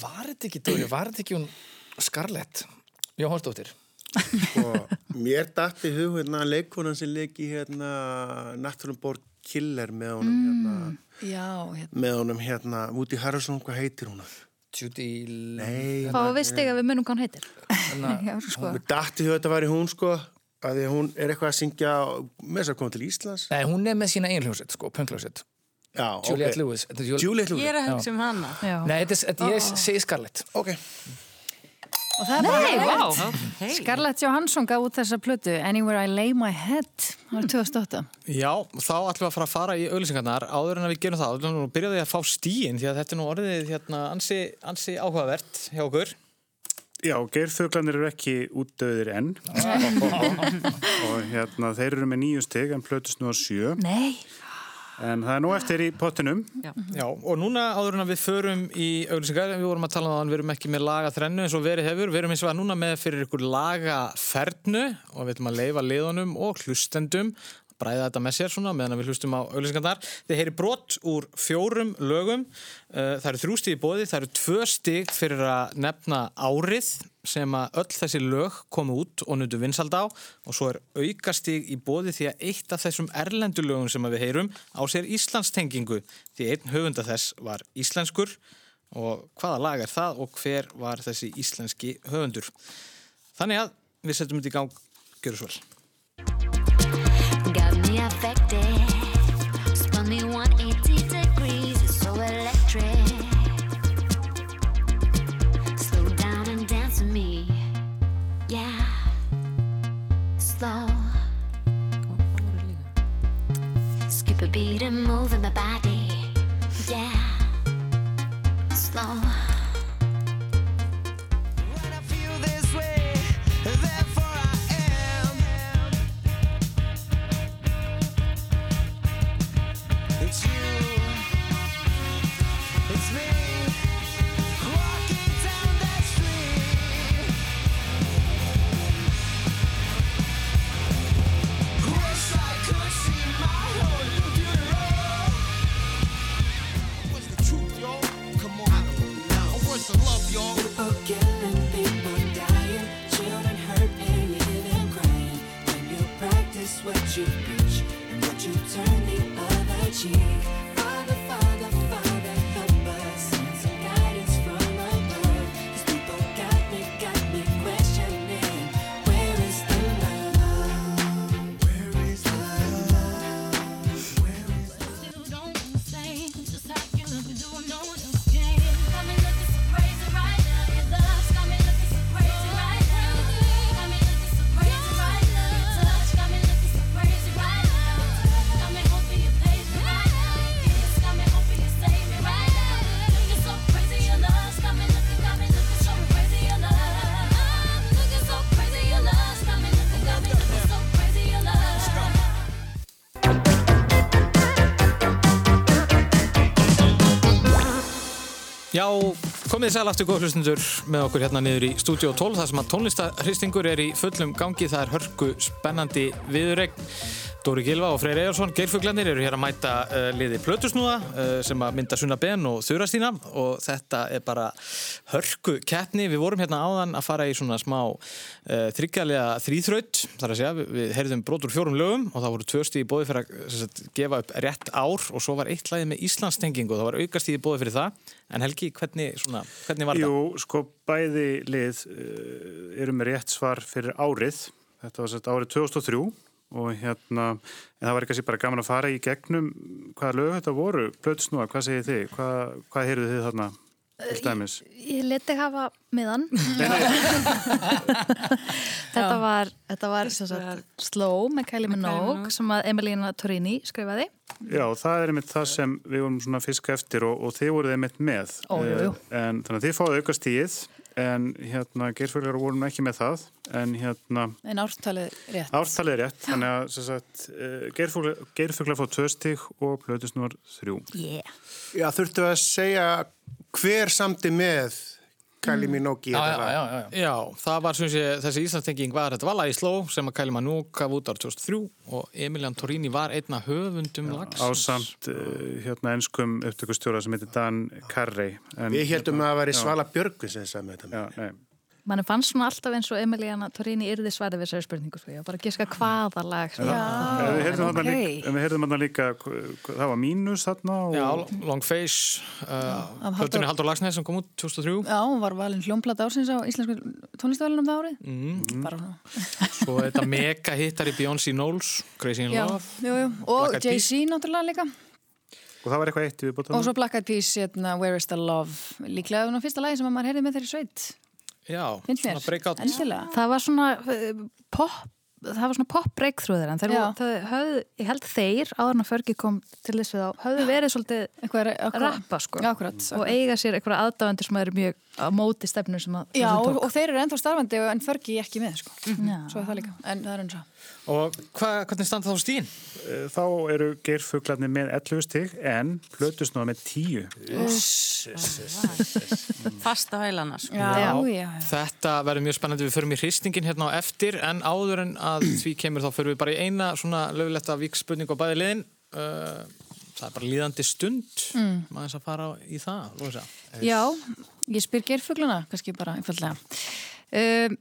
Var þetta ekki, Dóri, var þetta ekki hún Scarlett Jóhannsdóttir? Sko, mér dætti hug hérna leikonan sem leiki hérna Natural Born Killer með honum hérna, Já, hérna. með honum hérna Woody Harrelson, hvað heitir hún? Judy... Nei, Fá að við stiga við munum hvað hún heitir. Mér dætti hug að þetta væri hún sko að því að hún er eitthvað að syngja með þess að koma til Íslands Nei, hún er með sína eigin hljómsveit, sko, pöngljómsveit. Já, Juliette ok Lewis. Er Juliette Ég Lewis, er að hugsa um hana. Já. Nei, þetta er, ég Scarlett. ok Og það er bara Nei, vá. Hey. Scarlett Johansson gaf út þessa plötu Anywhere I Lay My Head árið 2008. Já, þá ætlum við að fara að fara í auðlýsingarnar áður en að við gerum það. Þá byrjaði að fá stíin því að þetta er nú orðið hérna, ansi, ansi áhugavert hjá okkur. Já, geirþöglanir eru ekki útdöðir enn *laughs* og hérna, þeir eru með nýju stig en plötust nú á sjö Nei. En það er nú eftir í pottinum. Já, og núna áður en að við förum í auðlýsingar, við vorum að tala um það að við erum ekki með laga þrennu eins og verið hefur, við erum eins og að núna með fyrir ykkur laga fernu og við ætlum að leifa liðunum og hlustendum bræða þetta með sér svona meðan við hlustum á auðlýsingarnar. Þið heyri brot úr fjórum lögum, Uh, það eru þrjú stíð í bóði, það eru tvö stíð fyrir að nefna árið sem að öll þessi lög komu út og nöndu vinsald á og svo er aukastíg í bóði því að eitt af þessum erlendu lögum sem við heyrum á sér Íslandstengingu því einn höfunda þess var íslenskur og hvaða lag er það og hver var þessi íslenski höfundur. Þannig að við setjum þetta í gang, gjör svo vel. Got me affected. Spun me 180 degrees. It's so electric. Slow down and dance with me. Yeah. Slow. Skip a beat and move my body. Yeah. Slow. Komið sæl aftur góð hlustundur með okkur hérna niður í Stúdíó 12 þar sem að tónlistarhristingur er í fullum gangi. Það er hörku spennandi viðurregn Dóri Gilva og Freyr Ejarsson, Geirfuglanir eru hér að mæta uh, liði Plötusnúða uh, sem að mynda Sunna Ben og Þurastína og þetta er bara hörku keppni. Við vorum hérna áðan að fara í svona smá uh, þryggjalega þrýþraut, þar að segja, við, við heyrðum brotur fjórum lögum og það voru tvö stíði bóði fyrir að sagt, gefa upp rétt ár og svo var eitt lagið með Íslandstengingu og það var aukastíði bóði fyrir það. En Helgi, hvernig, svona, hvernig var Jú, sko bæði lið eru með rétt svar fyrir árið. Þetta var sett árið 2003 og hérna, en það var kannski bara gaman að fara í gegnum hvaða lög þetta voru, plötusnúa, hvað segir þið? Hvað, hvað heyrðu þið þarna til dæmis? Ég leti hafa miðan. *laughs* þetta var, þetta var sem sagt, Slow með Kylie Minogue sem að Emilina Torini skrifaði. Já, það er einmitt það sem við vorum fiska eftir og, og þið voruð einmitt með. Ó, jú, jú. Eh, En þannig að þið fáðu aukast tíð en hérna geirfuglar voru nú ekki með það en hérna En ártalið rétt. ártalið er rétt þannig að sem sagt, geirfuglar, geirfuglar fá tvö stig og plötusnúar þrjú. Yeah. Já, þurftu að segja hver samti með Kylie Minogue í Já, já, já, já. Já, það var sem sé, þessi Íslandstenging var þetta var lagi Sló sem að gaf út ára 2003 og Emilian Torini var einna höfundum lags. Ásamt uh, hérna enskum upptökustjóra sem heitir Dan Carrey. En, Við heldum að það væri Já. Svala Björgvin sem með þetta. Nei. Mann fannst svona alltaf eins og Emiliana Torini yrði svarið við þessari spurningu. Sko. Ég var bara að giska hvaða lag. Sko. En við heyrðum ok. þarna líka, en við heyrðum líka það var mínus þarna og Já, Long Face, uh, Plötunni Haldur Lagsnes sem kom út 2003. Já, hún var valin hljómplata ársins á íslensku tónlistavælunum það árið. Mm. Bara svona. *laughs* Svo þetta mega hittar í Beyoncé Knowles, Crazy in Já, Love. jú, jú. Og. Jay-Z náttúrulega líka. og það var eitthvað eitt við bóttum. Og svo Black Eyed Peas, hérna, Where is the Love. Líklega það var fyrsta lagi sem að maður heyrði með þeirri sveit. Já, Finnst mér. svona breakout. Endilega. Það var svona uh, pop það var svona pop breakthrough þeirra en þeir, Já. þau höfðu, ég held þeir áður en að Fergie kom til þess við á höfðu verið svolítið rappa sko Akkurat. og eiga sér eitthvað aðdáðandur sem eru mjög á móti stefnu sem að Já, og, og þeir eru ennþá starfandi en Fergie ekki með, sko. Já. Svo er það líka. En það er eins og. Og hva, hvernig standa þá stíðin? Eh, Þá eru geirfuglarnir með 11 stig en plötusnúða með 10. Fast á heilana sko. Já, já. Þetta verður mjög spennandi, við förum í hristingin hérna á eftir en áður en að *clears throat* því kemur þá förum við bara í eina svona löguletta vikspurning á bæði liðin uh, það er bara líðandi stund mm. maður að fara í það Lóisa. Já, ég spyr geirfugluna, kannski bara einfallega. Um,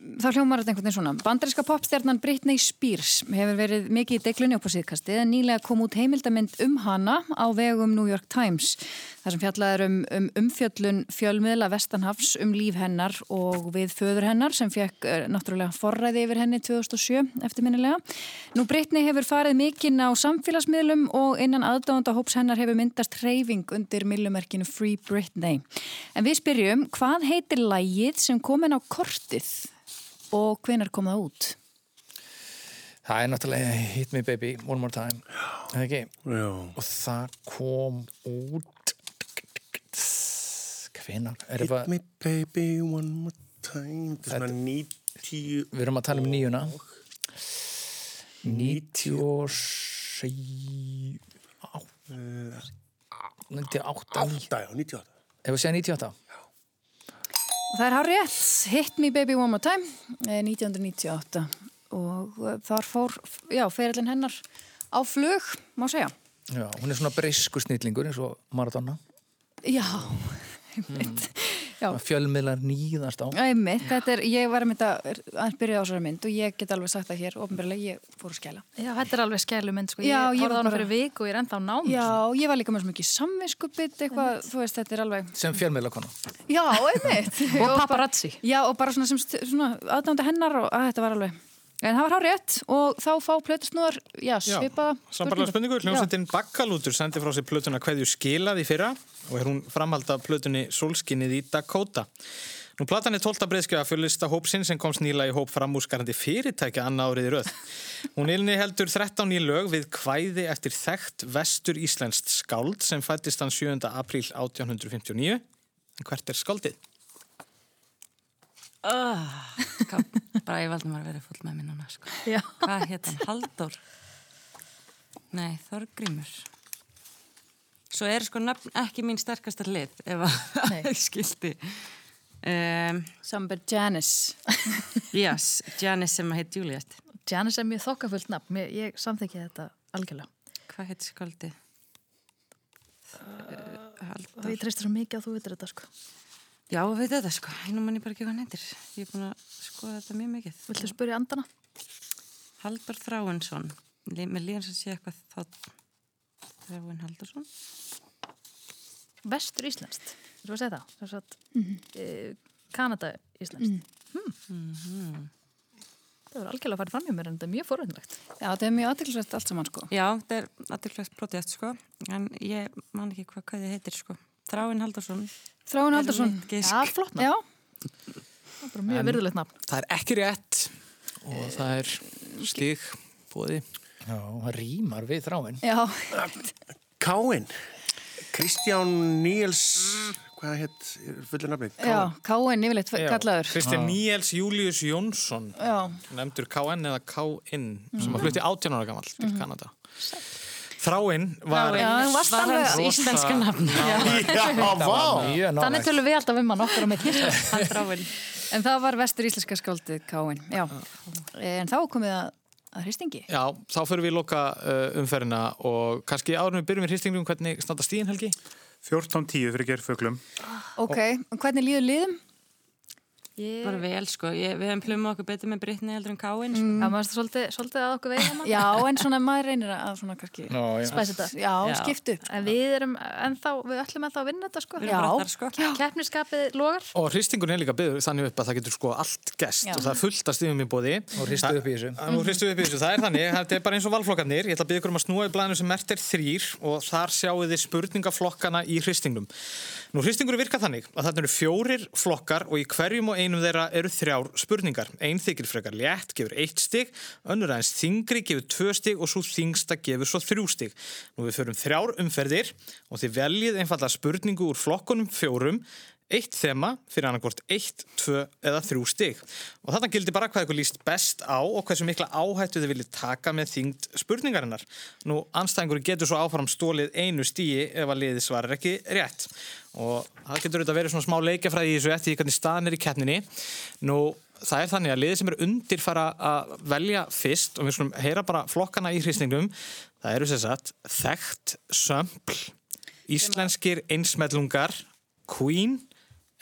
þá hljómar þetta einhvern veginn svona. Bandaríska popstjarnan Britney Spears hefur verið mikið í deglunni á síðkasti en nýlega kom út heimildamind um hana á vegum New York Times. Það sem fjallaður um, um umfjöllun fjölmiðla Vestanhafs um líf hennar og við föður hennar sem fekk uh, náttúrulega forræði yfir henni 2007 eftirminnilega. Nú Britney hefur farið mikinn á samfélagsmiðlum og innan aðdáðanda hóps hennar hefur myndast hreyfing undir millumerkinu Free Britney. En við spyrjum, hvað heitir lægið sem kom inn á kortið og hvenar kom það út? Það er náttúrulega Hit Me Baby One More Time eða ekki? Já. og það kom út hvenar? Hit eitthvað, me baby one more time. Þetta er svona 90... við erum að tala um nýjuna 97 98 Átta, já, 98. Ef við segja 98 Og það er hár rétt, Hit Me Baby One More Time, eh, 1998 og eh, þar fór, já, ferillin hennar á flug, má segja. Já, hún er svona breysku snillingur eins og Maradona Já, *laughs* einmitt. Já. Fjölmiðlar nýðast á. Einmitt, þetta er, ég var að mynda að byrja á þessari mynd og ég get alveg sagt það hér, ofnbjörlega, ég fór að skæla. Já, þetta er alveg skælu mynd sko. Ég horfði á hana fyrir vik og ég er ennþá nám Já, ég var líka með svo mikið samviskupið, eitthvað, þú veist, þetta er alveg... sem fjölmiðlakona. Já, einmitt. *laughs* og paparazzi. Já, og bara svona svona aðdánda hennar og að þetta var alveg... En það var hár rétt og þá fá plötusnúðar, já, svipaða Sambarlega spurningu, hljómsveitin Bakkalútur sendi frá sér plötuna Hverju skilað í fyrra og er hún framhald af plötunni Solskinnið í Dakota. Nú platan er 12. breyðskjöða fjölista hópsinn sem komst nýla í hóp framúskarandi fyrirtækja annað árið í röð. Hún ilni heldur 13 í lög við kvæði eftir þekkt vestur íslenskt skáld sem fættist hann 7. apríl 1859. En hvert er skáldið? Uh, bara ég valdi maður að vera full með mér núna sko. Já. Hvað hétt hann? Halldór? Nei, Þorgrímur. Svo er sko nöfn ekki mín sterkasta hlið ef að *laughs* ég skildi. Um, Samber Janice. yes, Janice sem heit Juliet. Janis er mjög þokkafullt nafn, Mér- ég samþekki þetta algjörlega. Hvað heit skaldið? Og ég treysti svo mikið að þú veitir þetta sko. Já, við þetta sko, nú mann ég bara ekki hvað heitir. Ég er búin að skoða þetta mjög mikið. Viltu spyrja andana? Haldur Þráinsson. Mér líðan sem sé eitthvað þá Þráin Haldursson. Vestur Íslenskt, þú að segja það? Þess að Mhm. e, Kanada Íslenskt. Hmm. Það var algjörlega að fara fram hjá mér en þetta er mjög forvöndlegt. Já, þetta er mjög aðtilsvægt allt saman sko. Já, þetta er aðtilvægt protest sko, en ég man ekki hvað, hvað þið heitir sko. Þráin Haldursson. Þráin Er Haldursson. mitt gisk. Já, flott. Já, Það er bara mjög virðulegt nafn. Það er ekki rétt og það er stig bóði. Já, það rýmar við þráin. já, Káin Kristján Níels hvað hétt fullir nafni? já, K.N. yfirleitt kallaður. Kristján Níels Július Jónsson Já. nefndur KN eða KN sem að flutti 18 ára gamall til Kanada Þráinn var Þráinn var íslenska nafn. *laughs* Þannig tölum við alltaf um hann okkar á Þráin. En það var vestur íslenska skáldið K.N. Já, en þá komið að, að hristingi. Já, þá fyrir við loka uh, umferðina og kannski en við byrjum í hristingum hvernig standa stíðin Helgi? 14.10 fyrir gerfuglum. Ok, og hvernig líður liðum? Ég... Bara vel sko, ég, við hefum plumma okkur betur með Brittany heldur en Káin sko. Það maður svolítið, svolítið að okkur veiða maður. Já, en svona maður reynir að svona kannski Nó, já. Spæsi þetta. Já, Já. skiptu upp. En við erum ennþá, við ætlum ennþá að vinna þetta sko. Við erum þar sko. Keppniskapið logar. Og hristingun er líka byggður þannig upp að það getur sko allt gest Já. og það er fullt af stíðum í bóði. Og hristu upp í þessu. Það nú hristu upp í þessu, það er þannig, þetta er bara eins og valflokkarnir, Nú hristingur virka þannig að þetta eru fjórir flokkar og í hverjum og einum þeirra eru þrjár spurningar. Einn þykir frekar létt, gefur eitt stig, önnur aðeins þingri, gefur tvö stig og svo þingsta gefur svo þrjú stig. Nú við förum þrjár umferðir og þið veljið einfallega spurningu úr flokkunum fjórum eitt þema fyrir annarkvort eitt, tvö eða þrjú stig. Og þarna gildi bara hvað ykkur líst best á og hversu mikla áhættu þið viljið taka með þyngd spurningarinnar. Nú, anstæðingur getur svo áfram stólið einu stíi ef að liði svarar ekki rétt. Og það getur auðvitað verið svona smá leikjafræði í þessu eftir hvernig staðan er í keppninni. Nú, það er þannig að liðið sem er undir fara að velja fyrst og við skulum heyra bara flokkana í hristingnum. Það eru sem sagt þekkt sömpl, íslenskir einsmellungar, Queen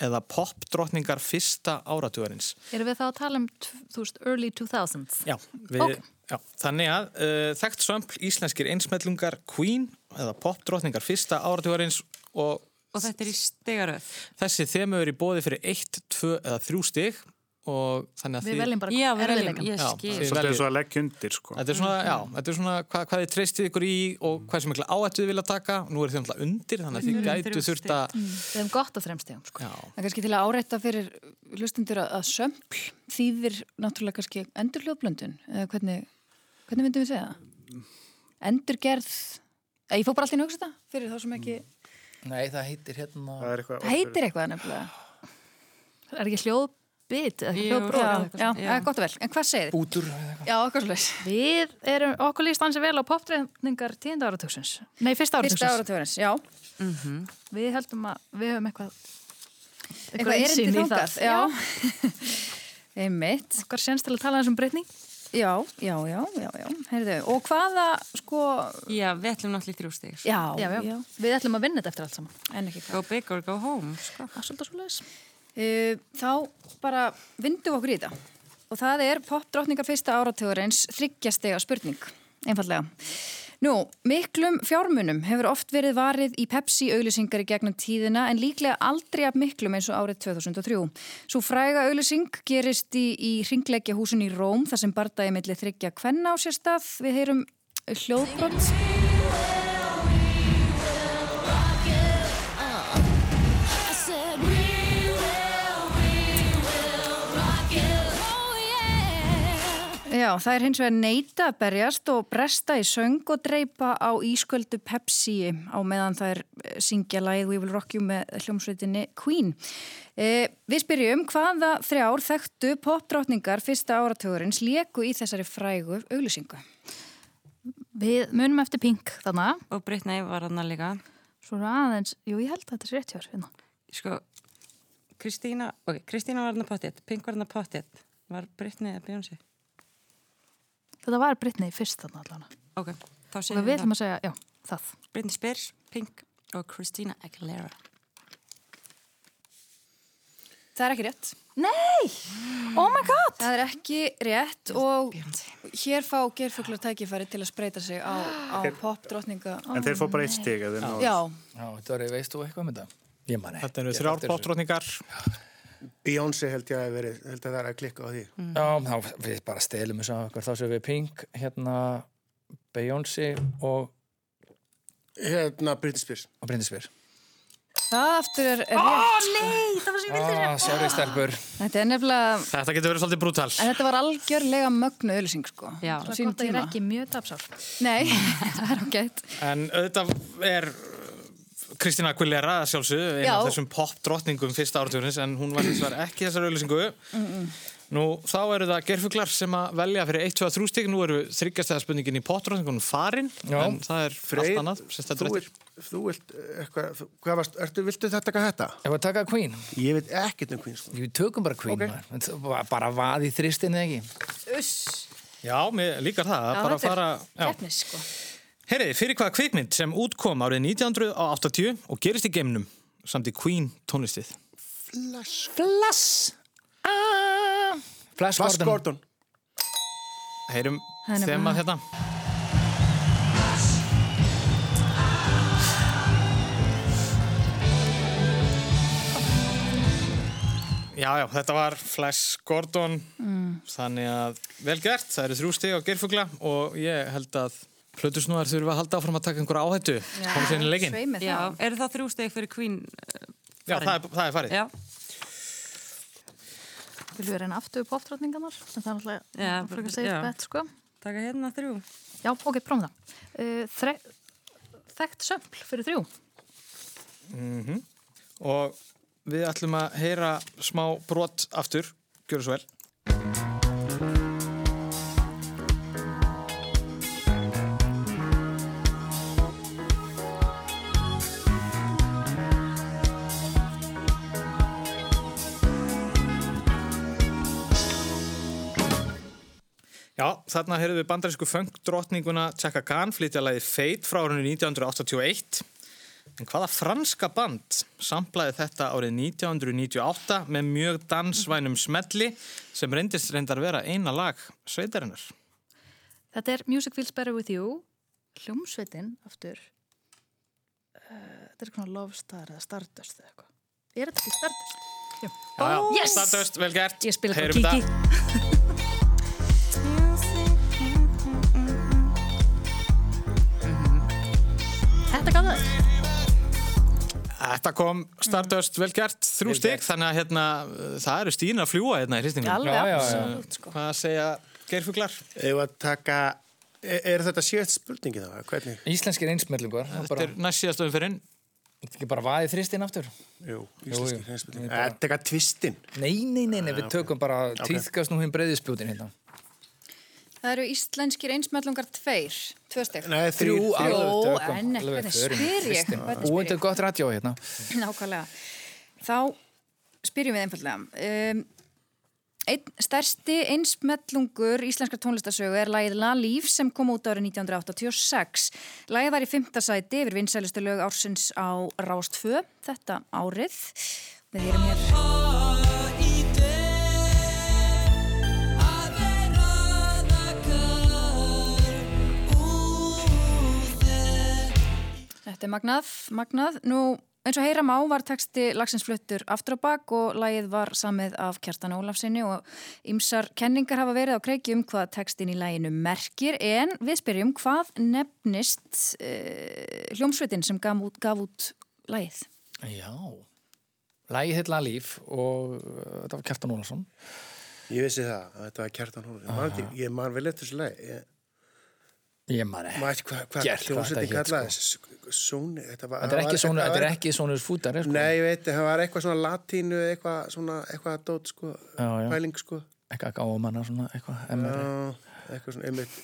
eða popdrottningar fyrsta áratugarins. Erum við þá að tala um, veist, early 2000s? Já, við, Ok. já þannig að uh, þekkt sömpl íslenskir einsmellungar Queen eða popdrottningar fyrsta áratugarins og Og þetta er í stegaröð. þessi þemu er í bóði fyrir 1, 2 eða 3 stig og þannig að Við þið... veljum bara Já, við veljum, erfiðleikann. ég skil. þið Svolítið veljið- svo að leggja undir, sko. Þetta er svona, já, þetta er svona hvað, hvað þið treystið ykkur í og hvað sem mikla áhættu þið vilja taka. Nú er þið náttúrulega undir, þannig að þið gætu þurft að... Við hefum gott að þremstegum, sko. Já, Það er kannski til að áreita fyrir hlustundur að, sömpl þýðir náttúrulega kannski endurhljóðblöndun eða hvernig, hvernig myndum við segja það? Endurgerð, ég fór bara alltaf inn að hugsa þetta fyrir þá sem ekki, Nei, það heitir hérna... Það er það heitir eitthvað nefnilega. Er ekki hljóðbit eitthvað það er gott og vel. En hvað segir þið? Bútur eða eitthvað. Já, okkar svo leys. Við erum, okkur líst ansi vel á popdreifningar tíunda áratugsins. Nei, fyrsta Fyrsta áratugsins. áratugurins, já. Við heldum að við höfum eitthvað, Eitthvað erindi í þangað. það. Já. *laughs* Einmitt. Okkar sénst til að tala þessum breytning. Já, já, já, já, já. Heyrðu, og hvaða, sko, Já, við ætlum náttúrulega þrjú stig. sko. já, Já, já. Við ætlum að vinna þetta eftir allt saman. en ekki hvað. Go big or go home, sko. Það er svolítið svo leiðis. Uh, þá bara vindum við okkur í þetta og það er popdrottningar fyrsta áratugurins þryggjastega spurning, einfallega. Nú, miklum fjármunum hefur oft verið varið í Pepsi-auðlýsingar í gegnum tíðina en líklega aldrei af miklum eins og árið 2003. Svo fræga auðlýsing gerist í, í ringleggja húsin í Róm þar sem bardaði milli þryggja kvenna á sér stað. Við heyrum hljóðbrott. Já, það er hins vegar neita að berjast og bresta í söng og dreipa á ísköldu Pepsi á meðan það er eh, syngja lagið We Will Rock You með hljómsveitinni Queen. Eh, við spyrjum hvaða þrjár þekktu popdrottningar fyrsta áratugurins leku í þessari frægu auglýsingu. Við munum eftir Pink þarna. Og Brittany var hann líka. Svo aðeins, jú ég held að þetta er rétt hjá þér. hérna. Sko, Kristína, ok, Kristína var hann að pottet, Pink var hann að pottet. Var Brittany eða Beyoncé? Þetta var Britney fyrst þarna allavega. Ok, þá Og segjum við ætlum að segja, já, það. Britney Spears, Pink og Christina Aguilera. Það er ekki rétt. Nei! Oh my god! Það er ekki rétt og hér fá gerfuglar tækifæri til að spreita sig á, á popdrottninga. En þeir fá bara eitt stig ef þeir ná- Já, Já, þetta var, veist þú eitthvað um þetta? Ég man ekki. Þetta eru þrjár eftir þessu. Beyoncé held ég að verið, held að það er að klikka á því. Já, þá við bara stelum á okkur. Þá séum við Pink, hérna Beyoncé og, Hérna Britney Spears. og Bryndisbyr. það aftur er, er Ó, rétt. nei, það var sem ég vildi Ah, sorry, stelpur. Þetta er nefnilega, Þetta getur verið svolítið brútal. en þetta var algjörlega mögnu auðlýsing sko. Já. Það er að ekki mjög tapsár. Nei, *laughs* það er ágætt. En auðvitað er Kristina Aguilera einn Já. af þessum popdrottningum fyrsta áratugurins, en hún var hins vegar ekki þessar auðlýsingu. Nú, þá eru það gerfuglar sem að velja fyrir 1, 2, 3 stík. Nú eru þryggjastæða spurningin í popdrottningunum farin, Já. en það er allt annað sem þú eftir. þú vilt eitthvað, þú- hvað varst, ertu, viltu þetta taka þetta? Ef við taka Queen, Ég veit ekkert um Queen, sko. við tökum bara Queen. Ok. Okay. Bara, bara vaði í þristinni, ekki? Uss, Já, mér líkar það. Já, bara að þetta er fara... Já. keppnis sko. Herriði, fyrir hvaða kvikmynd sem útkom árið 1980 og gerist í geimnum samt í Queen tónlistið? Flash. Flass! Ah. Flash, Flash Gordon. Gordon. Heyrum þemað hérna. Já, já, þetta var Flash Gordon, þannig að vel gert, það eru þrjú stig á gerfugla og ég held að Plutusnúar þurfa að halda áfram að taka einhverja áhættu, koma sér inn í leikinn. Svei með Já, það. eru það þrjú steg fyrir Queen? uh, Já, það er, það er farið. Já, Viljum við reyna aftur popdrottningarnar? En það er náttúrulega Já, frekar safe já. bet, sko. taka hérna þrjú. Já, ok, prófum það. Uh, þre... Þekkt sömpl fyrir þrjú. Og við ætlum að heyra smá brot aftur, gjöru svo vel. Þarna heyrðum við bandarísku funkdrottninguna Chaka Khan flytja lagið Fate frá árinu 1981. En hvaða franska band samplaði þetta árið 1998 með mjög dansvænum smelli sem reyndist reyndar vera eina lag sveitarinnar? Þetta er Music Feels Better With You. Hljómsveitin, aftur. Uh, þetta er svona Love Star eða Stardust eða eitthvað. Er þetta ekki Stardust? Jú. Já, já, yes! Stardust, vel gert. Ég spila bara Heyrum Þetta. Þetta gaf það. Þetta kom Stardust, vel gert, þrjú stygg, þannig að hérna, það eru stíðin að fljúa hérna í hristingum. Alveg, Já, já, já. absolutt sko. Hvað segja geirfuglar? Ef að taka, er, er þetta síðast spurningi þá? Hvernig? Íslenskir einsmellungar. Þetta Bara, er næst síðastöðum fyrir inn. þetta er ekki bara vaði í þristin aftur. Jú, íslenski hreinspurningi. Er þetta tvistin? Nei, nei, nei, nei við tökum bara tíðkast nú hinn breyðispjútin hérna. Það eru íslenskir einsmellungar tveir, tvö steg. Nei, þrjú. Þrjú, alveg, tökum, en í spyr ég? til ég? gott radjó hérna. Nákvæmlega. Þá spyrjum við einfallega. Um, einn stærsti einsmellungur íslenskar tónlistasögu er lagið La Líf sem kom út árið 1986. Lagið var í fymta sæti yfir vinsælustu lög ársins á Rást 2 þetta árið. Við erum hér. Þetta er magnað, magnað. Nú, eins og heyra má var texti lagsins fluttur aftur á bak og lagið var samið af Kjartan Ólafsinni og ymsar kenningar hafa verið á kreiki um hvað textin í laginu merkir en við spyrjum hvað nefnist uh, hljómsveitin sem gaf út, gaf út lagið? Já. Lægi heitla líf og uh, þetta var Kjartan Ólarsson. Ég vissi það, að þetta var kjartan hún. Ég man, ekki- ég man vel eftir þessu leið. Ég man ekki. Gert hvað hljómsveitin þetta kallaði þessu. Sóni, þetta var... Þetta er ekki það þetta er ekki svona fútar, sko. Nei, ég veit, það var eitthvað svona latínu, eitthvað svona, eitthvað dót, sko, pæling, sko. Eitthvað gáumanna svona, eitthvað, MR. Já, eitthvað svona, einmitt,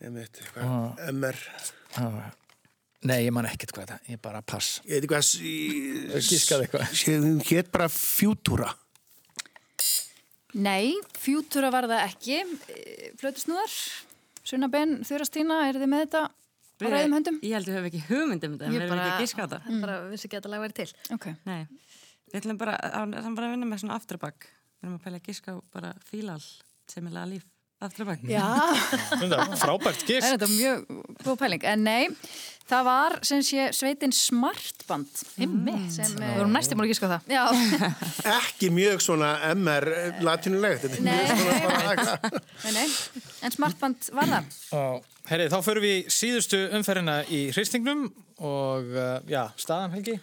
einmitt, eitthvað. MR. Já. Nei, ég man ekkert hvað þetta, ég bara pass. Ég veit eitthvað... Gískaði eitthvað. Hún hétt bara Fjútúra. Nei, fjútura var það ekki. Flötusnúðar, Sunna Ben, Þurastína, er þið með þetta á ræðum höndum? Ég held að við höfum ekki hugmynd um þetta, en Ég við bara- ekki að giska á þetta. Mm. bara vissi ekki að þetta lag væri til. Ok. Nei, við ætlum bara, það er bara að vinna með svona afturbakk. Við erum að pæla að giska á bara fílal sem er laga líf afturbakk. Já. *laughs* Frábært Það er mjög góð pæling. En nei, það var sem sé sveitin Smartband. Einmitt. Sem, Við vorum næstum að gíska á það. Já. *laughs* Ekki mjög svona MR latinulegt. Þetta er Nei. mjög svona bara... nei, nei. En Smartband var það. Herri, þá förum við síðustu umferðina í hristingnum og uh, já, staðan Helgi?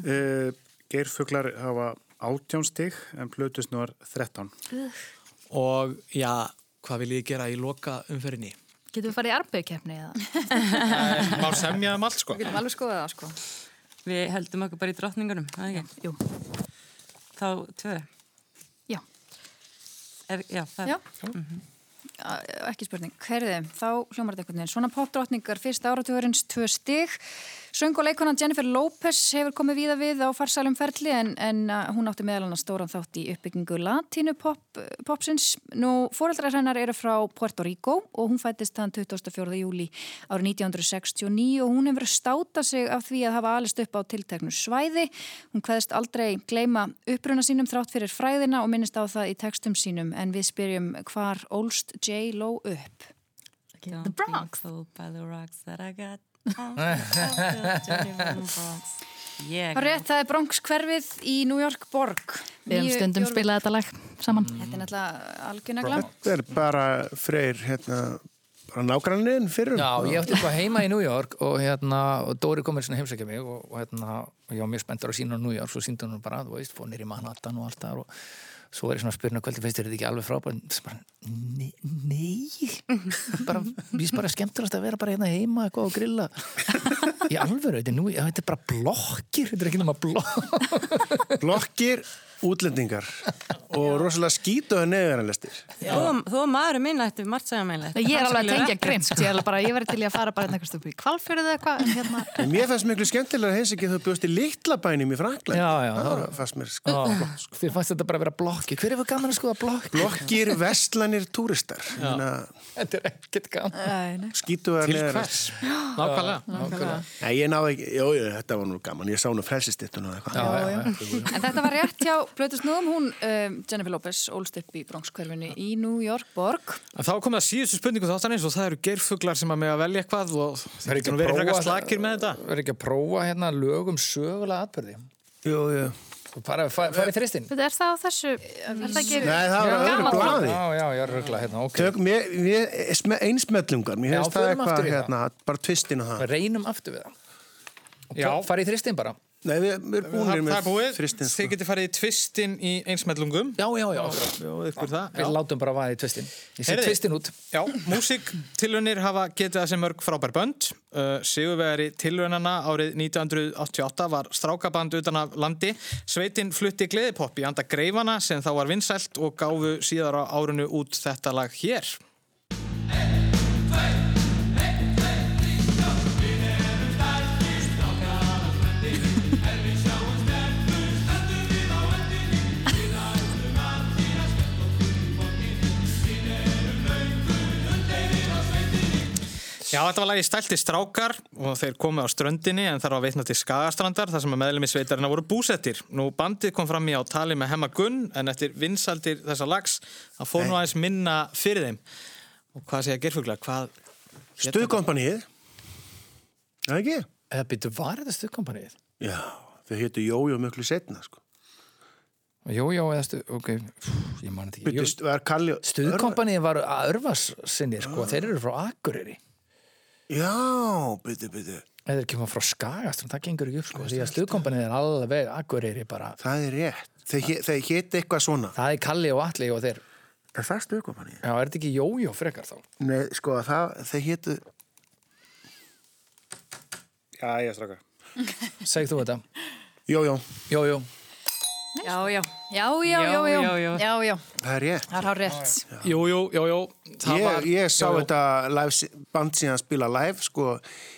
Uh, Geirfuglar hafa átján stig en Plutusnúar 13. Og já, hvað vil ég gera í loka umferðinni? Getum við farið í arbeigkeppni eða? Má semja um allt sko. Við getum alveg skoðað það sko. Við heldum okkur bara í drottningunum, það ekki? Jú. Þá tvö. Já. Er, já, það Já. Já, ekki spurning. Hverði, þá hljómar þetta einhvern veginn. Svona popdrottningar fyrst áratugurins tvö stig. Söng og leikonan Jennifer Lopez hefur komið víða við á farsælum ferli en, en uh, hún átti meðal annars stóran þátt í uppbyggingu latínu pop, popsins. Nú, foreldrar hennar eru frá Puerto Rico og hún fættist þann 24. júli árið 1969 og hún hefur státa sig af því að hafa alist upp á tilteknu svæði. Hún hvaðist aldrei gleima uppruna sínum þrátt fyrir fræðina og minnist á það í textum sínum en við spyrjum hvar ólst J-Lo upp. The Bronx. Það er rétt, það er Bronx hverfið í New York borg. Við hefum Níu stundum fjórðu- spilað þetta lag saman. Þetta er náttúrulega algjörnegla. Þetta er bara freyr, hérna, bara nágranninn fyrir. Já, ég átti eitthvað heima í New York og hérna, og Dóri kom með svona heimsækja mig og, og hérna, og ég var mjög spenntur að sína á New York, svo síndi hún bara, þú veist, fór nýri Manhattan og allt það og svo er ég svona að spyrna kvöldi, veist, er þetta ekki alveg frábært? Það er bara, nei, nei, *laughs* bara, skemmturast að vera bara hérna heima eitthvað og grilla. Í alvöru, þetta er, nú, já, þetta er bara blokkir, þetta er ekki nema blokk. *laughs* Blokkir, útlendingar og rosalega skítuða neðaranlestir. Þú þú og maðurinn minn ætti margt segja meðlega. Ég er alveg að tengja grimt, ég er alveg bara, ég verði til að fara bara einhvers stupi í kvalfjörðu hérna, En mér fannst miklu skemmtilega hins ekki þau bjóðst í litla bænum í Frankland. Já, já, það fannst mér sko. Þér fannst þetta bara að vera blokkir. Hver er það gaman að skoða blokkir? Blokkir, vestlanir, túristar. Þetta er ekkert gaman. Neðaranlestir. hvers? Nákvæmlega. Nákvæmlega. Nei, ég náði ekki, jú, jú, þetta var nú gaman. Ég sá nú frelsistittun og eitthvað. Já, já, já. En þetta var rétt hjá Blötusnúðum, hún um, Jennifer Lopez ólst upp í Bronx hverfinu í New York borg. En þá komið að síðustu spurningu þáttanins og það eru geirfuglar sem að með að velja eitthvað og Það það er ekki að prófa slakir með þetta. Það er ekki að prófa hérna lögum sögulega atbyrði. Jú, jú. Og bara fa- fara í þristinn. Þetta er það á þessu, er það ekki... Nei, það var öðru blaði. Já, já, ég er ruggla hérna, ok. Tök, mér, mér, sme- einsmellungar, mér Já, finnst það eitthvað, það. hérna, bara tvistin og það. Reynum aftur við það. Já. Fara í þristinn bara. Nei, við, við erum búinir með þristin, þið getið farið í tvistin í einsmellungum. Já, já, já. Við látum bara vaðið í tvistin. Ég sé Heyrðu. tvistin út. Já, músiktilunir hafa getið þessi mörg frábær bönd. Uh, Sigurvegari tilunana árið 1988 var strákaband utan af landi. Sveitin flutti gleðipopp í anda greifana sem þá var vinsælt og gáfu síðar á árunu út þetta lag hér. Já, þetta var lagi Stælti strákar og þeir komu á ströndinni en þar var veitna til Skagastrandar þar sem að meðlemi sveitarina voru búsettir. Nú bandið kom fram í á tali með Hemma Gunn en eftir vinsaldir þessa lags að fór nú aðeins minna fyrir þeim. Og hvað segja gerfuglar? Hvað... Stuðkompanið. Það ekki? Eða byrju, var þetta stuðkompanið? Já, þau hétu Jójó mjög setna, sko. Jú, já, eða stuð, ok, ég man þetta ekki. Stuðkompanið var að örfas sinni, sko, þeir eru frá Akureyri. Já, byrju, byrju. Eða þeir kemur frá Skagastrand, það gengur ekki upp, sko, því að stuðkompanið er alveg Akureyri bara. Það er rétt. Þeir, þeir hétu eitthvað svona. Það er Kalli og Atli og þeir. Er það stuðkompanið? Já, er þetta ekki Jójó frekar þá? Nei, sko, það, þeir hétu... Já, ég strákar. Segð þú þetta? Jójó. Jójó. Sko. Já já. Já, já, já, já, já, já, það er rétt. Það er hár rétt. Jú, jú, jú, jú. Ég, var, ég sá jú, jú. þetta live, band síðan að spila live sko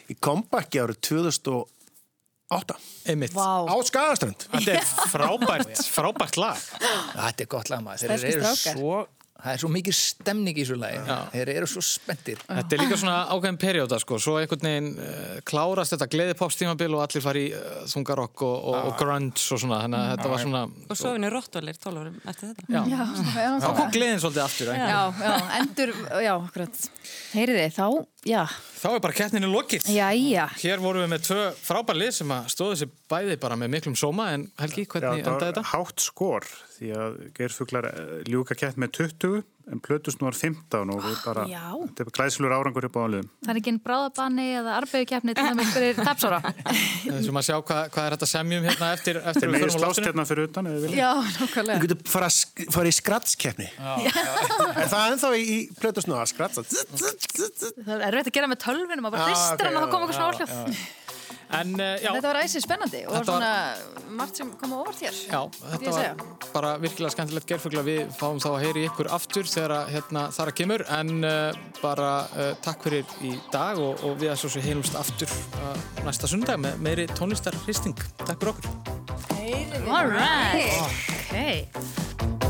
í comeback árið 2008. Einmitt. Wow. Á Skagastrand. Þetta er frábært, frábært lag. Þetta er gott lag maður. Þeir eru svo það er svo mikið stemning í þessu lagi. Þeir eru svo spenntir. Þetta er líka svona ákveðin perjóta sko, svo einhvern veginn uh, klárast þetta gleðipopstímabil og allir fari í uh, þungarokk og, og, og grunge og svona, þannig að þetta var svona... Og svo vinni Rottvalir 12 árum eftir þetta. Já, Já, já, þá kom gleðin svolítið aftur. Já, já, endur, já, akkurat. Heyriði, þá, já, Þá er bara kettninu lokið. jæja. Hér vorum við með tvö frábær lið sem að stóðu sér bæði bara með miklum sóma en Helgi, hvernig Já, endaði það þetta? var hátt skor því að geirfuglar eh, ljúka kett með 20 en plötusnúar 15 og við bara, Já. þetta er glæslur árangur upp á áliðum. Það er ekki einn bráðabanni eða arbeigukefni til þess fyrir tapsóra. Þessum að sjá hvað, hvað er þetta semjum hérna eftir, eftir við förum á slást loftinu. hérna fyrir utan. Já, Þú nákvæmlega. getur fara, fara í skratskeppni Er það ennþá í, í plötusnú að skratsa? Það er erfitt að gera með tölvinum að bara ok, hann og það koma eitthvað svona. En uh, Þetta var æsið spennandi og Þetta var- svona margt sem kom á óvart hér. já, þetta var bara virkilega skemmtilegt gerfugla. Við fáum þá að heyri ykkur aftur þegar að, hérna, þar að kemur en uh, bara uh, takk fyrir í dag og, og við að svo sér heilumst aftur uh, næsta sundag með meiri tónlistar hristing. Takk fyrir okkur. All right. Ok.